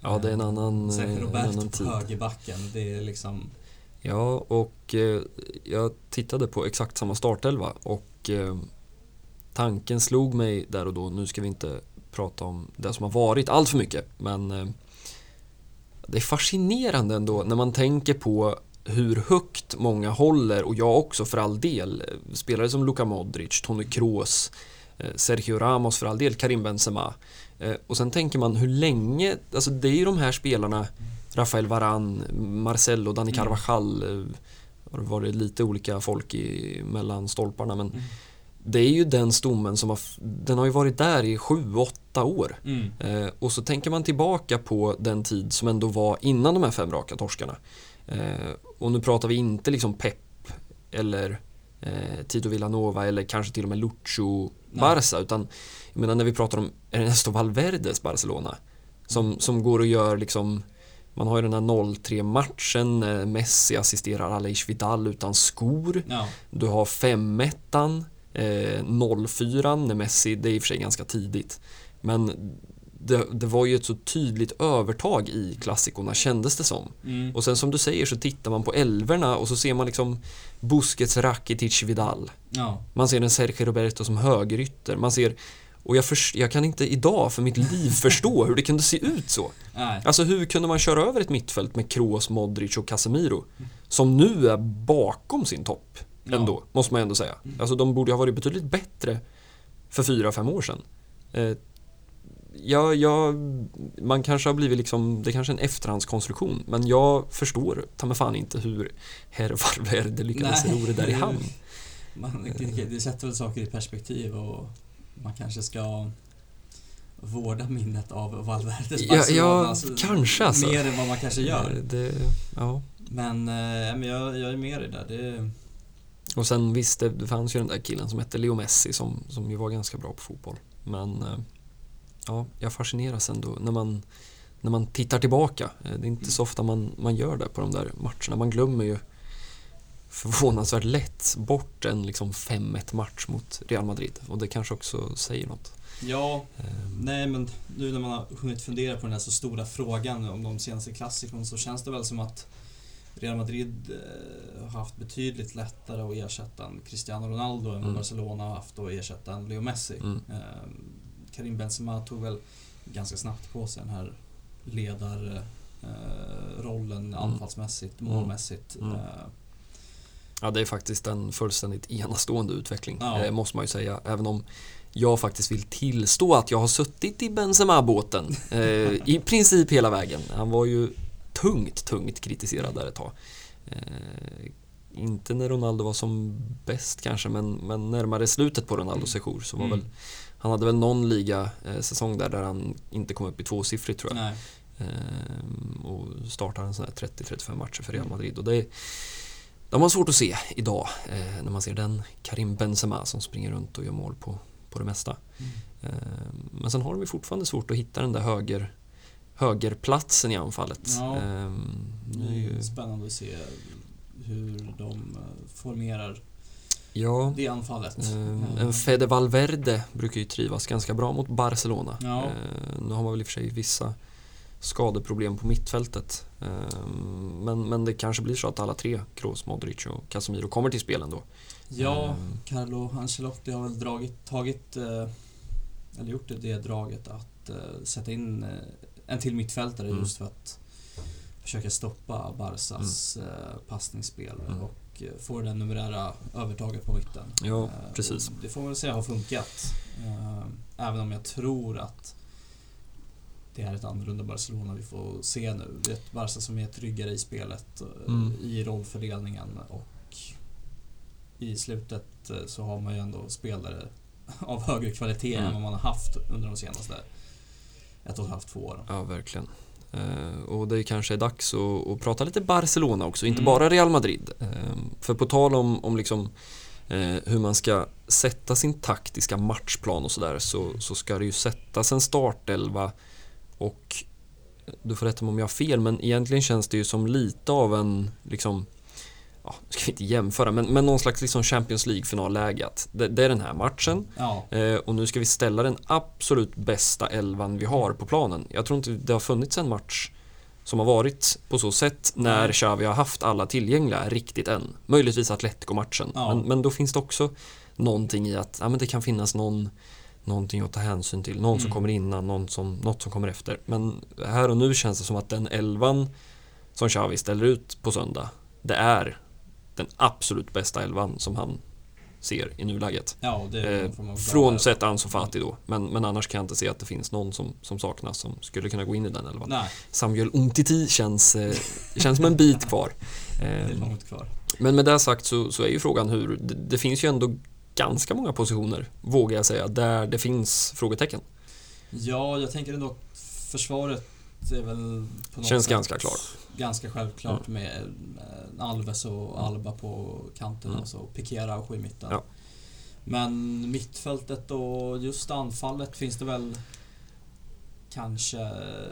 Ja, det är en annan, Sen Roberto en annan på högerbacken. Det är liksom... Ja, och eh, jag tittade på exakt samma startelva och eh, tanken slog mig där och då, nu ska vi inte prata om det som har varit allt för mycket, men eh, det är fascinerande ändå när man tänker på hur högt många håller, och jag också för all del, spelare som Luka Modric, Toni Kroos, eh, Sergio Ramos för all del, Karim Benzema. Eh, och sen tänker man hur länge, alltså det är ju de här spelarna, Rafael Varan, Marcelo, Dani mm. Carvajal, mm. har varit lite olika folk i, mellan stolparna men mm. det är ju den stommen som har, den har ju varit där i sju, åtta år. Mm. Eh, och så tänker man tillbaka på den tid som ändå var innan de här fem raka torskarna. Eh, och nu pratar vi inte liksom pepp eller eh, Tito Villanova eller kanske till och med Lucho Barca utan jag menar när vi pratar om Ernesto Valverdes Barcelona som, som går och gör liksom man har ju den här 0-3 matchen, Messi assisterar Aleix Vidal utan skor. Ja. Du har 5-1, eh, 0-4 när Messi, det är i och för sig ganska tidigt. Men det, det, var ju ett så tydligt övertag i klassikorna kändes det som. Mm. Och sen som du säger så tittar man på elverna och så ser man liksom Busquets, Rakitic, Vidal. Ja. Man ser en Sergio Roberto som högerytter. Man ser och jag, för, jag kan inte idag för mitt liv förstå hur det kunde se ut så. Nej. Alltså hur kunde man köra över ett mittfält med Kroos, Modric och Casemiro? Som nu är bakom sin topp Ja. ändå, måste man ändå säga. Alltså de borde ha varit betydligt bättre för fyra, fem år sedan. Eh, ja, ja, man kanske har blivit liksom, det kanske är en efterhandskonstruktion, men jag förstår ta mig fan inte hur herr Valverde lyckades ro det där i hamn. Man, det, det sätter väl saker i perspektiv och man kanske ska vårda minnet av Valverdes Ja, Barcelona. ja alltså, kanske alltså. Mer än vad man kanske gör. Det, ja. Men, eh, men jag, jag är med i det där. Det, Och sen visst, det, det fanns ju den där killen som hette Leo Messi som, som ju var ganska bra på fotboll. Men eh, ja, jag fascineras ändå när man, när man tittar tillbaka. Eh, Det är inte så ofta man, man gör det på de där matcherna. Man glömmer ju förvånansvärt lätt bort en liksom 5-1 match mot Real Madrid. Och det kanske också säger något. ja, Eh, nej men nu när man har hunnit fundera på den här så stora frågan om de senaste klassikerna så känns det väl som att Real Madrid eh, har haft betydligt lättare att ersätta en Cristiano Ronaldo än vad Mm. Barcelona har haft att ersätta en Leo Messi. Mm. Eh, Karim Benzema tog väl ganska snabbt på sig den här ledarrollen eh, rollen anfallsmässigt, Mm. målmässigt. Mm. Eh, Ja, det är faktiskt en fullständigt enastående utveckling, Ja. eh, måste man ju säga. Även om jag faktiskt vill tillstå att jag har suttit i Benzema-båten eh, i princip hela vägen. Han var ju tungt, tungt kritiserad där ett tag. Eh, inte när Ronaldo var som bäst kanske, men, men närmare slutet på Ronaldos sejour så var Mm. väl han hade väl någon liga-säsong där, där han inte kom upp i tvåsiffrigt tror jag. nej. Ehm, och startar en sån här 30-35 matcher för Real Madrid. Och det är, de har svårt att se idag eh, när man ser den Karim Benzema som springer runt och gör mål på, på det mesta. Mm. Ehm, men sen har de fortfarande svårt att hitta den där höger, högerplatsen i anfallet. Ja. Ehm, Det är ju spännande att se hur de eh, formerar ja, det anfallet. ehm, Eh, en Fede Valverde brukar ju trivas ganska bra mot Barcelona. Ja. Ehm, nu har man väl i och för sig vissa skadeproblem på mittfältet. Ehm, Men, men det kanske blir så att alla tre, Kroos, Modric och Casemiro, kommer till spel ändå. Ja, Ehm, Carlo Ancelotti har väl dragit, tagit, eh, eller gjort det, draget att eh, sätta in eh, en till mittfältare Mm. just för att försöka stoppa Barsas eh, passningsspel Mm. och eh, få det numerära övertaget på mitten. Ja, Eh, precis. och Det får man väl säga har funkat. Eh, Även om jag tror att det är ett annorlunda Barcelona vi får se nu. Det är ett Barca som är tryggare i spelet, eh, Mm. i rollfördelningen och i slutet så har man ju ändå spelare av högre kvalitet Mm. än vad man har haft under de senaste ett och ett halvt, två åren. Ja, verkligen. Eh, och det kanske är dags att, att prata lite Barcelona också, inte Mm. bara Real Madrid. Eh, för på tal om, om liksom, eh, hur man ska sätta sin taktiska matchplan och sådär så, så ska det ju sättas en startelva och du får rätta mig om jag har fel, men egentligen känns det ju som lite av en, liksom, ja, ska vi inte jämföra, men, men någon slags liksom Champions League-finalläge. Det, det är den här matchen, Ja, Eh, och nu ska vi ställa den absolut bästa elvan vi har på planen. Jag tror inte det har funnits en match som har varit på så sätt när. Xavi har haft alla tillgängliga riktigt än. Möjligtvis Atletico-matchen. Ja. Men, men då finns det också någonting i att ja, men det kan finnas någon, någonting att ta hänsyn till. Någon som Mm. kommer innan, någon som, något som kommer efter. Men här och nu känns det som att den elvan som Xavi ställer ut på söndag, det är den absolut bästa elvan som han ser i nuläget. ja Eh, bra- frånsett Ansu Fati då. Men, men annars kan jag inte se att det finns någon som, som saknas som skulle kunna gå in i den elvan. Nej, Samuel Umtiti känns, eh, känns som en bit kvar. det är Eh, långt kvar. men med det sagt så, så är ju frågan hur, det, det finns ju ändå ganska många positioner, vågar jag säga, där det finns frågetecken. Ja, jag tänker ändå att försvaret är väl på något Känns sätt ganska klart. Ganska självklart mm. med eh, Alves och Alba på kanten mm. och så Pikera och i mitten. Ja. Men mittfältet och just anfallet finns det väl kanske,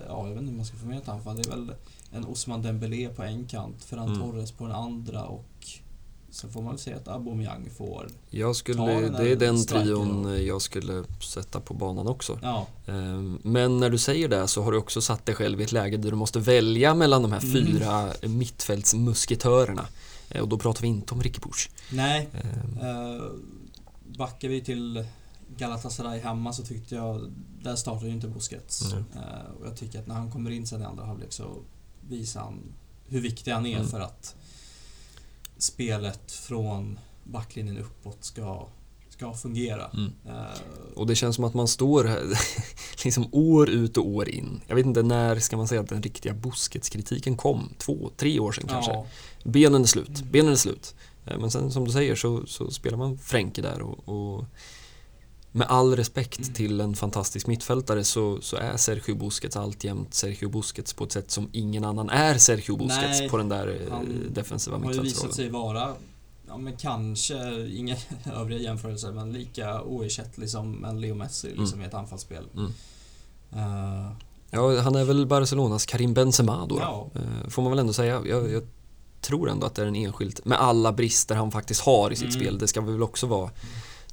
ja jag vet inte hur man ska formulera ett anfall. Det är väl en Osman Dembélé på en kant, Ferran mm. Torres på den andra och Sen får man väl säga att Aubameyang får jag skulle, Det är den trion jag skulle sätta på banan också. Ja. Ehm, men när du säger det så har du också satt dig själv i ett läge där du måste välja mellan de här mm. fyra mittfältsmusketörerna. Eh, och då pratar vi inte om Ricky Puch. Nej. Uh, backar vi till Galatasaray hemma så tyckte jag, där startade ju inte Busquets. Mm. Uh, och jag tycker att när han kommer in sen i andra halvlek så visar han hur viktig han är mm. för att spelet från backlinjen uppåt ska, ska fungera. Mm. Uh, och det känns som att man står liksom år ut och år in. Jag vet inte när ska man säga att den riktiga Busquets-kritiken kom? Två, tre år sedan kanske? Ja. Benen är slut, benen är slut. Uh, men sen som du säger så, så spelar man Fränke där och, och med all respekt mm. till en fantastisk mittfältare så, så, är Sergio Busquets alltjämt Sergio Busquets på ett sätt som ingen annan är Sergio Busquets Nej, på den där eh, defensiva mittfältsrollen. Han har ju visat sig vara, ja men kanske, inga övriga jämförelser, men lika oersättlig som en Leo Messi liksom mm. i ett anfallsspel. Mm. Uh, ja, han är väl Barcelonas Karim Benzema då, ja. uh, får man väl ändå säga. Jag, jag, tror ändå att det är en enskilt, med alla brister han faktiskt har i sitt mm. spel, det ska vi väl också vara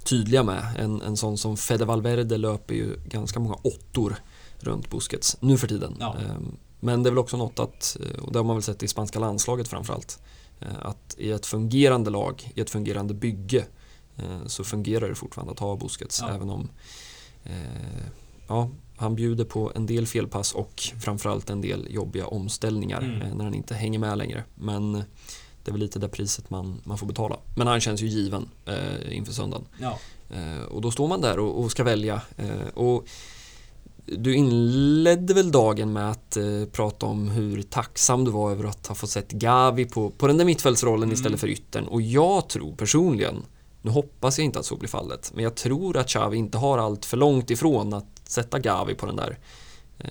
tydliga med. En, en sån som Fede Valverde löper ju ganska många åttor runt Busquets nu för tiden. Ja. Ehm, men det är väl också något att, eh, och det har man väl sett i spanska landslaget framförallt, eh, att i ett fungerande lag, i ett fungerande bygge eh, så fungerar det fortfarande att ha Busquets ja. även om ja, han bjuder på en del felpass och framförallt en del jobbiga omställningar mm. när han inte hänger med längre. Men det är väl lite det priset man, man får betala. Men han känns ju given eh, inför söndagen. Ja. Eh, och då står man där och, och ska välja. Eh, och du inledde väl dagen med att eh, prata om hur tacksam du var över att ha fått sett Gavi på, på den där mittfältsrollen mm. istället för yttern. Och jag tror personligen, nu hoppas jag inte att så blir fallet, men jag tror att Xavi inte har allt för långt ifrån att sätta Gavi på den där eh,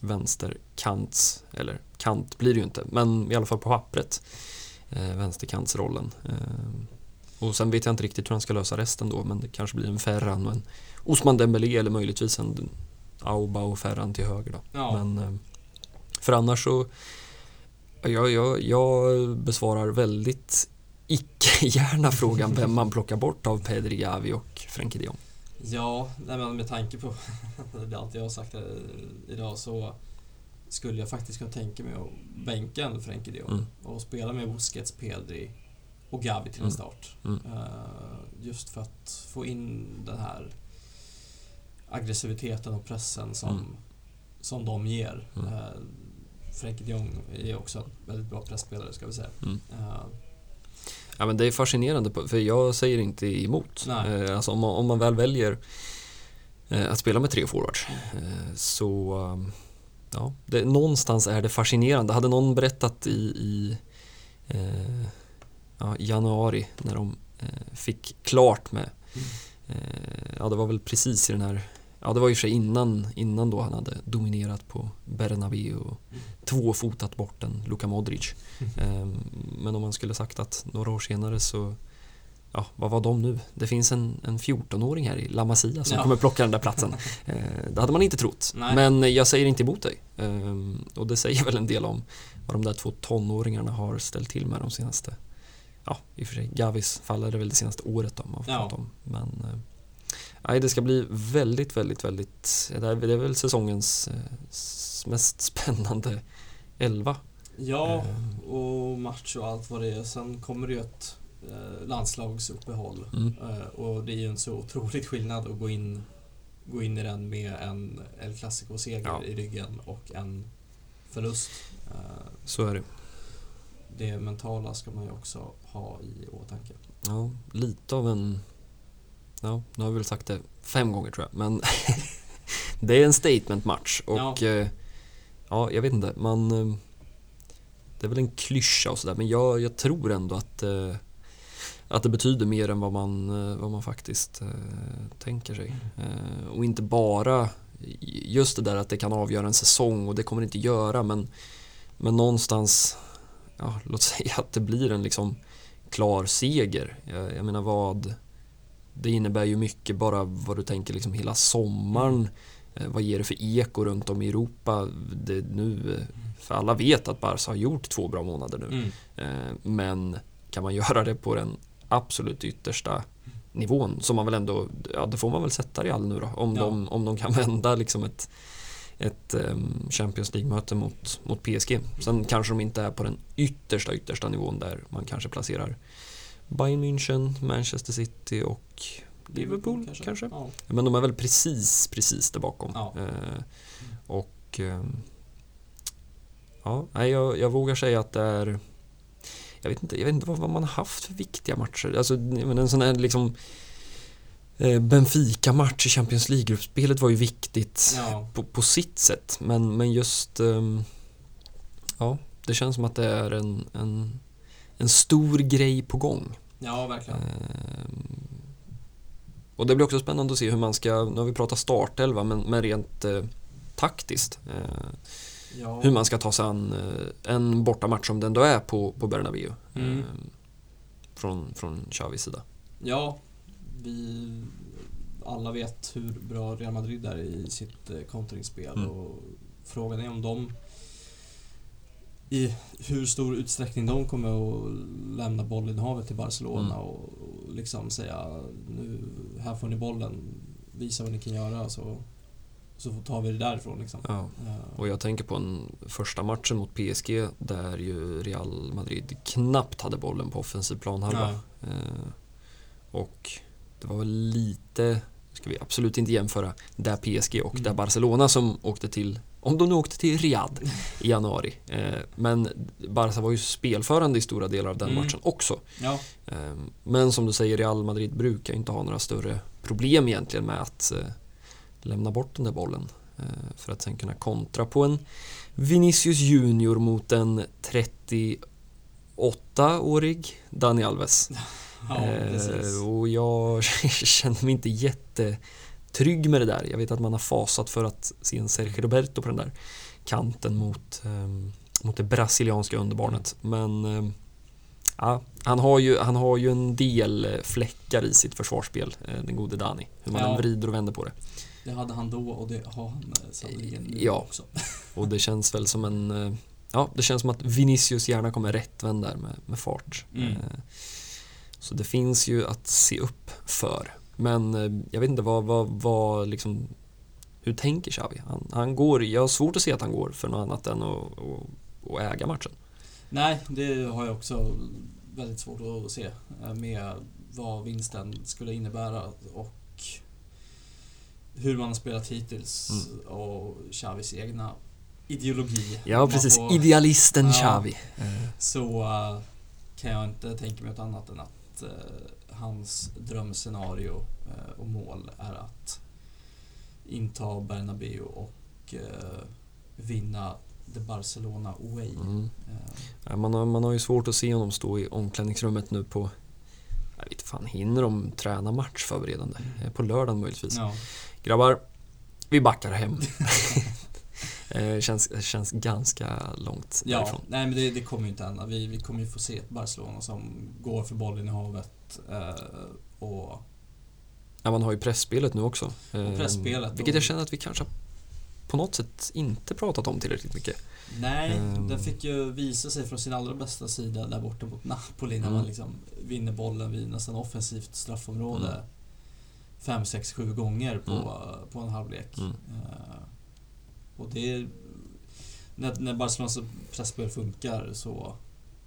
vänsterkants, eller kant blir det ju inte, men i alla fall på pappret, eh, vänsterkantsrollen. Eh, och sen vet jag inte riktigt hur han ska lösa resten då, men det kanske blir en Ferran och en Osman Dembélé eller möjligtvis en Auba och Ferran till höger då. Ja. Men eh, för annars så, jag, jag, jag besvarar väldigt icke-gärna frågan vem man plockar bort av Pedri Gavi och Frenkie de Jong. Ja, nej men med tanke på allt jag har sagt idag så skulle jag faktiskt kunna tänka mig att bänka en Frenkie de Jong mm. och spela med Busquets, Pedri och Gavi till en mm. start. Mm. Uh, just för att få in den här aggressiviteten och pressen som, mm. som de ger. Uh, Frenkie de Jong är också en väldigt bra pressspelare ska vi säga. Uh, Ja, men det är fascinerande, för jag säger inte emot. Eh, alltså, om, man, om man väl väljer eh, att spela med tre forwards eh, så um, ja, det, någonstans är det fascinerande. Hade någon berättat i, i eh, ja, januari när de eh, fick klart med, mm. eh, ja det var väl precis i den här Ja, det var ju för sig innan, innan då han hade dominerat på Bernabéu och mm. tvåfotat bort en Luka Modric. Mm. Men om man skulle sagt att några år senare så Ja, vad var de nu? Det finns en, en 14-åring här i La Masia som ja. kommer plocka den där platsen. Ehm, det hade man inte trott. Nej. Men jag säger inte emot dig. Ehm, och det säger väl en del om vad de där två tonåringarna har ställt till med de senaste Ja, i och för sig Gavis fall är det väl det senaste året de har ja. om. Men eh, Nej, det ska bli väldigt, väldigt, väldigt... Det är, väl säsongens eh, mest spännande elva. Ja, eh. och match och allt vad det är. Sen kommer det ju ett eh, landslagsuppehåll. Mm. Och det är ju en så otroligt skillnad att gå in, gå in i den med en El Clasico-seger ja. i ryggen och en förlust. Så är det. Det mentala ska man ju också ha i åtanke. Ja, lite av en Ja, nu har vi väl sagt det fem gånger tror jag, men det är en statement-match och ja. Eh, ja. jag vet inte, man... Eh, det är väl en klyscha och sådär, men jag, jag tror ändå att, eh, att det betyder mer än vad man, vad man faktiskt tänker sig. Och inte bara just det där att det kan avgöra en säsong och det kommer det inte göra men, men någonstans, ja, låt säga att det blir en liksom klar seger. Jag, jag menar vad, det innebär ju mycket bara vad du tänker liksom hela sommaren. Eh, vad ger det för eko runt om i Europa? Det nu, för alla vet att Barca har gjort två bra månader nu. Mm. Eh, men kan man göra det på den absolut yttersta nivån som man väl ändå, ja det får man väl sätta Real nu då. Om, ja. de, om de kan vända liksom ett, ett um, Champions League-möte mot, mot PSG. Sen kanske de inte är på den yttersta, yttersta nivån där man kanske placerar Bayern München, Manchester City och Liverpool kanske. kanske. Ja. Men de är väl precis, precis där bakom. Ja. Eh, och eh, ja, jag, jag vågar säga att det är jag vet inte, jag vet inte vad, vad man har haft för viktiga matcher. Alltså, en sån här liksom eh, Benfica-match i Champions League-gruppspelet var ju viktigt ja. på, på, sitt sätt. Men, men just um, Ja, det känns som att det är en, en, en stor grej på gång. Ja, verkligen. Um, och det blir också spännande att se hur man ska, nu har vi pratat startelva, men, men rent eh, taktiskt. Eh, ja. Hur man ska ta sig an eh, en bortamatch som den då är på, på Bernabéu. Mm. Eh, från, från Xavis sida. Ja, vi alla vet hur bra Real Madrid är i sitt eh, kontringsspel mm. och frågan är om de i hur stor utsträckning de kommer att lämna bollinnehavet till Barcelona mm. och, liksom säga nu, här får ni bollen, visa vad ni kan göra så, så tar vi det därifrån. Liksom. Ja. Och jag tänker på en första matchen mot PSG där ju Real Madrid knappt hade bollen på offensiv planhalva. Ja. Eh, och det var väl lite, ska vi absolut inte jämföra, där PSG och mm. där Barcelona som åkte till om de nu åkte till Riyadh i januari. Eh, men Barca var ju spelförande i stora delar av den mm. matchen också. Ja. Eh, men som du säger, Real Madrid brukar inte ha några större problem egentligen med att eh, lämna bort den där bollen. För att sen kunna kontra på en Vinicius Junior mot en 38-årig Dani Alves. Ja, och jag känner mig inte jätte trygg med det där. Jag vet att man har fasat för att se en Sergio Roberto på den där kanten mot, um, mot det brasilianska underbarnet. Men um, ja, han, har ju, han har ju en del fläckar i sitt försvarsspel, eh, den gode Dani. Hur man ja. vrider och vänder på det. Det hade han då och det har han eh, sannerligen nu ja. också. och det känns väl som en... Eh, ja, det känns som att Vinicius gärna kommer rättvänd där med, med fart. Mm. Så det finns ju att se upp för. Men eh, jag vet inte vad, vad, vad liksom, hur tänker Xavi? Han, han går, jag har svårt att se att han går för något annat än att, att, att äga matchen. Nej, det har jag också väldigt svårt att se eh, med vad vinsten skulle innebära och hur man har spelat hittills mm. och Xavis egna ideologi. Ja, precis. Får, Idealisten ja, Xavi. Så uh, kan jag inte tänka mig något annat än att uh, hans drömscenario eh, och mål är att inta Bernabéu och eh, vinna The Barcelona Away. Mm. Ja, man, har, man har ju svårt att se honom stå i omklädningsrummet nu på jag vet fan, hinner de träna matchförberedande? Mm. På lördagen möjligtvis. Ja. Grabbar, vi backar hem. känns, känns ganska långt ja, därifrån. Nej men det, det kommer ju inte hända. Vi, vi kommer ju få se ett Barcelona som går för bollen i havet Eh, och Ja, man har ju pressspelet nu också. Pressspelet. Vilket jag känner att vi kanske på något sätt inte pratat om tillräckligt mycket. Nej, um, den fick ju visa sig från sin allra bästa sida där borta mot Napoli när mm. man liksom vinner bollen vid nästan offensivt straffområde. 5, 6, 7 gånger på, mm. på en halvlek. Mm. Uh, och det... När, när Barcelonas pressspel funkar så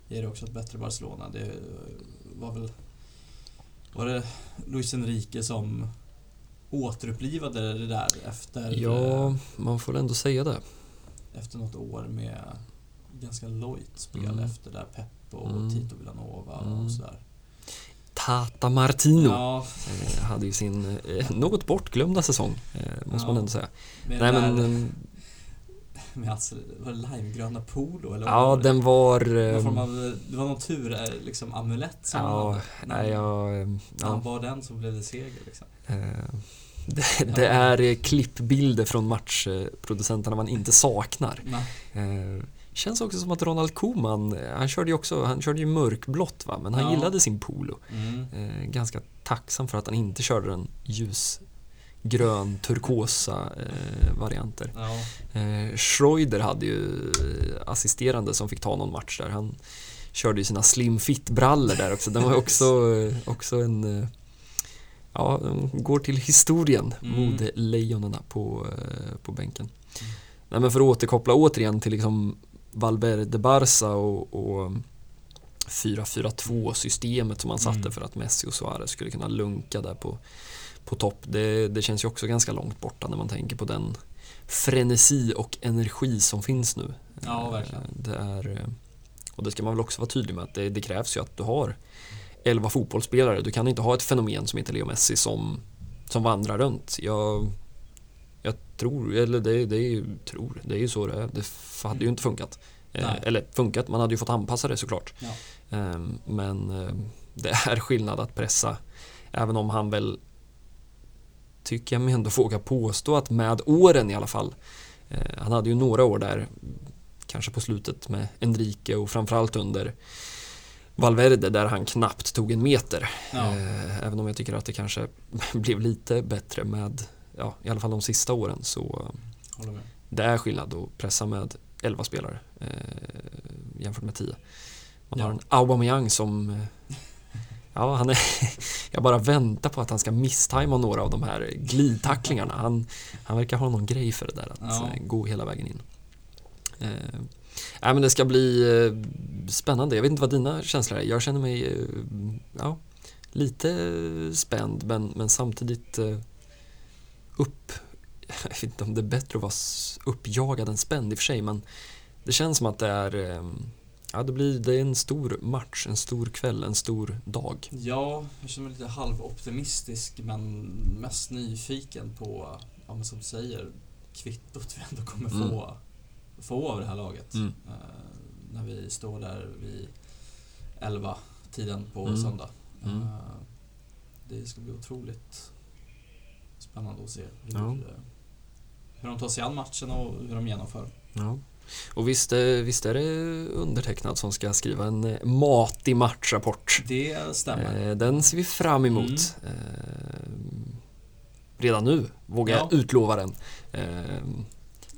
ger det också ett bättre Barcelona. Det var väl var det Luis Enrique som återupplivade det där efter... Ja, eh, man får ändå säga det. Efter något år med ganska lojt spel mm. efter där Pep och mm. Tito Villanova mm. och sådär. Tata Martino ja. eh, hade ju sin eh, något bortglömda säsong, eh, måste ja. man ändå säga. Men Nej, men, med alltså, var det limegröna polo eller? Ja, var den var... Någon av, det var någon tur, liksom amulett som ja, han nej, jag, När han var den så blev det seger liksom. Det, det är klippbilder från matchproducenterna man inte saknar. Eh, känns också som att Ronald Koeman, han körde ju också, han körde ju mörkblått va, men han ja. gillade sin polo. Mm. Eh, ganska tacksam för att han inte körde den ljusgrön, turkosa eh, varianter. Ja. Eh, Schreuder hade ju assisterande som fick ta någon match där. Han körde ju sina slim fit brallor där också. Den var också, också en eh, ja, går till historien, mm. modelejonen på, eh, på bänken. Mm. Nej, men för att återkoppla återigen till liksom Valverde Barca och, och 4-4-2 systemet som man satte mm. för att Messi och Suarez skulle kunna lunka där på, på topp. Det, det känns ju också ganska långt borta när man tänker på den frenesi och energi som finns nu. Ja, verkligen. Det är, och det ska man väl också vara tydlig med att det, det krävs ju att du har 11 fotbollsspelare. Du kan inte ha ett fenomen som heter Leo Messi som, som vandrar runt. Jag, jag tror, eller det, det är ju, tror, det är ju så det är. Det hade ju inte funkat. Eh, eller funkat, man hade ju fått anpassa det såklart. Ja. Eh, men eh, det är skillnad att pressa. Även om han väl tycker jag mig ändå våga påstå att med åren i alla fall. Eh, han hade ju några år där, kanske på slutet med Enrique och framförallt under Valverde där han knappt tog en meter. Ja. Eh, även om jag tycker att det kanske blev lite bättre med, ja, i alla fall de sista åren så det är skillnad att pressa med 11 spelare eh, jämfört med 10. Man ja. har en Aubameyang som eh, Ja, han är, jag bara väntar på att han ska misstajma några av de här glidtacklingarna. Han, han verkar ha någon grej för det där, att ja. Eh, gå hela vägen in. Eh, Nej, men det ska bli eh, spännande. Jag vet inte vad dina känslor är. Jag känner mig ja, lite spänd men, men samtidigt upp... Jag vet inte om det är bättre att vara uppjagad än spänd i och för sig men det känns som att det är Ja, det, blir, det är en stor match, en stor kväll, en stor dag. Ja, jag känner mig lite halvoptimistisk men mest nyfiken på, ja, men som du säger, kvittot vi ändå kommer mm. få få av det här laget. Mm. Uh, när vi står där vid 11 tiden på mm. söndag. Uh, det ska bli otroligt spännande att se hur, ja. hur de tar sig an matchen och hur de genomför. Ja. Och visst, visst är det undertecknad som ska skriva en eh, matig matchrapport. Det stämmer. Den ser vi fram emot. Mm. Redan nu vågar ja. jag utlova den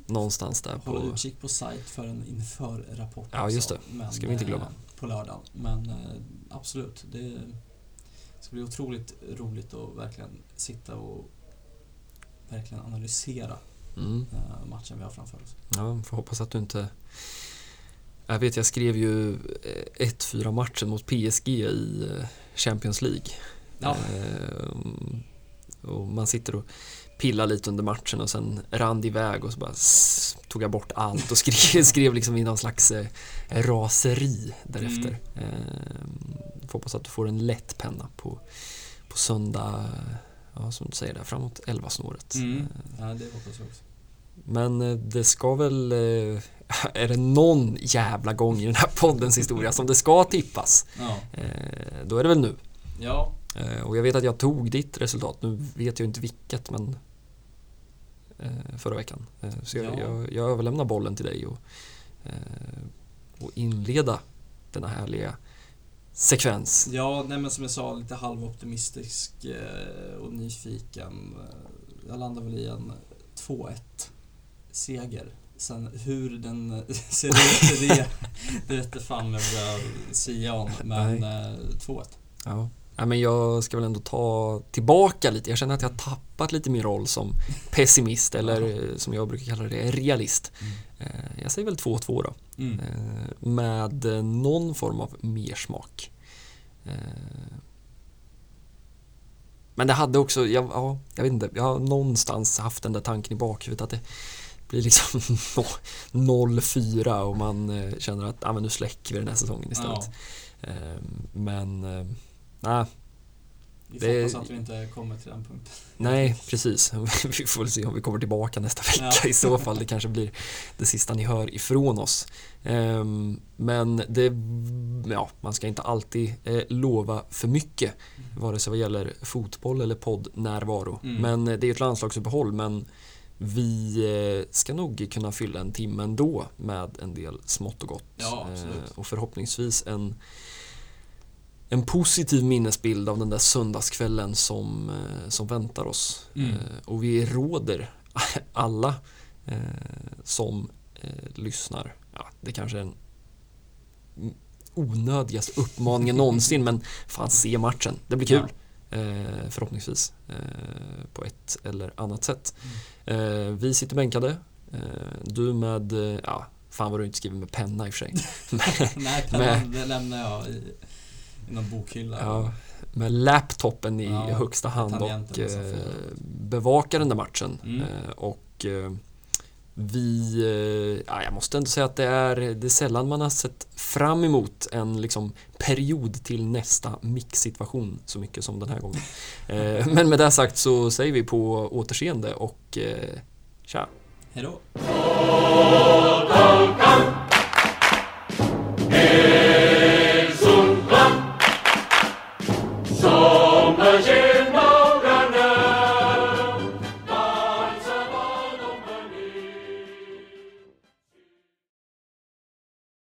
någonstans där. Håll på... utkik på sajt för en inför-rapport. Ja, just det. Men, ska vi inte glömma. Eh, på lördagen. Men eh, absolut, det ska bli otroligt roligt att verkligen sitta och verkligen analysera mm. Eh, matchen vi har framför oss. Ja, får hoppas att du inte jag vet, jag skrev ju 1-4 matchen mot PSG i Champions League. Ja. och man sitter och pilla lite under matchen och sen rann det iväg och så bara tog jag bort allt och skrev, skrev liksom i någon slags eh, raseri därefter. Mm. Eh, hoppas att du får en lätt penna på, på söndag, ja, som du säger där, framåt 11-snåret. Mm. Eh, ja, det hoppas jag också. Men eh, det ska väl, eh, är det någon jävla gång i den här poddens historia som det ska tippas, ja. då är det väl nu. Ja, Eh, och jag vet att jag tog ditt resultat, nu vet jag inte vilket men eh, förra veckan. Eh, så jag, ja. jag, jag överlämnar bollen till dig och, och inleda denna härliga sekvens. Ja, nej men som jag sa, lite halvoptimistisk och nyfiken. Jag landar väl i en 2-1 seger. Sen hur den ser ut, det, det vet fan jag vågar sia om. Men 2-1. Ja. Ja, men jag ska väl ändå ta tillbaka lite. Jag känner att jag har tappat lite min roll som pessimist eller som jag brukar kalla det, realist. Mm. Eh, jag säger väl 2-2 då. Mm. Eh, med någon form av mersmak. Eh, men det hade också, jag, ja, jag vet inte, jag har någonstans haft den där tanken i bakhuvudet att det blir liksom 0-4 och man känner att ah, men nu släcker vi den här säsongen istället. Ja. Men nej, Vi får hoppas att vi inte kommer till den punkten. Nej, precis. Vi får väl se om vi kommer tillbaka nästa vecka ja. i så fall. Det kanske blir det sista ni hör ifrån oss. Ehm, men det, ja, man ska inte alltid eh, lova för mycket, mm. vare sig vad gäller fotboll eller poddnärvaro. Mm. Men det är ett landslagsuppehåll, men vi eh, ska nog kunna fylla en timme ändå med en del smått och gott. Ja, och förhoppningsvis en en positiv minnesbild av den där söndagskvällen som, eh, som väntar oss. Mm. Eh, och vi råder alla eh, som lyssnar, ja, det kanske är den onödigaste uppmaningen någonsin, men fan se matchen, det blir kul. Ja. förhoppningsvis på ett eller annat sätt. Mm. vi sitter bänkade, du med, ja, fan vad du inte skriver med penna i och för sig. Nej, pennan, det lämnar jag i i någon bokhylla. Ja, med laptopen i ja, högsta hand och eh, bevakar den där matchen. Mm. Eh, och eh, vi, eh, ja, jag måste ändå säga att det är, det är sällan man har sett fram emot en liksom, period till nästa mix-situation så mycket som den här gången. Eh, men med det sagt så säger vi på återseende och eh, tja! Hejdå!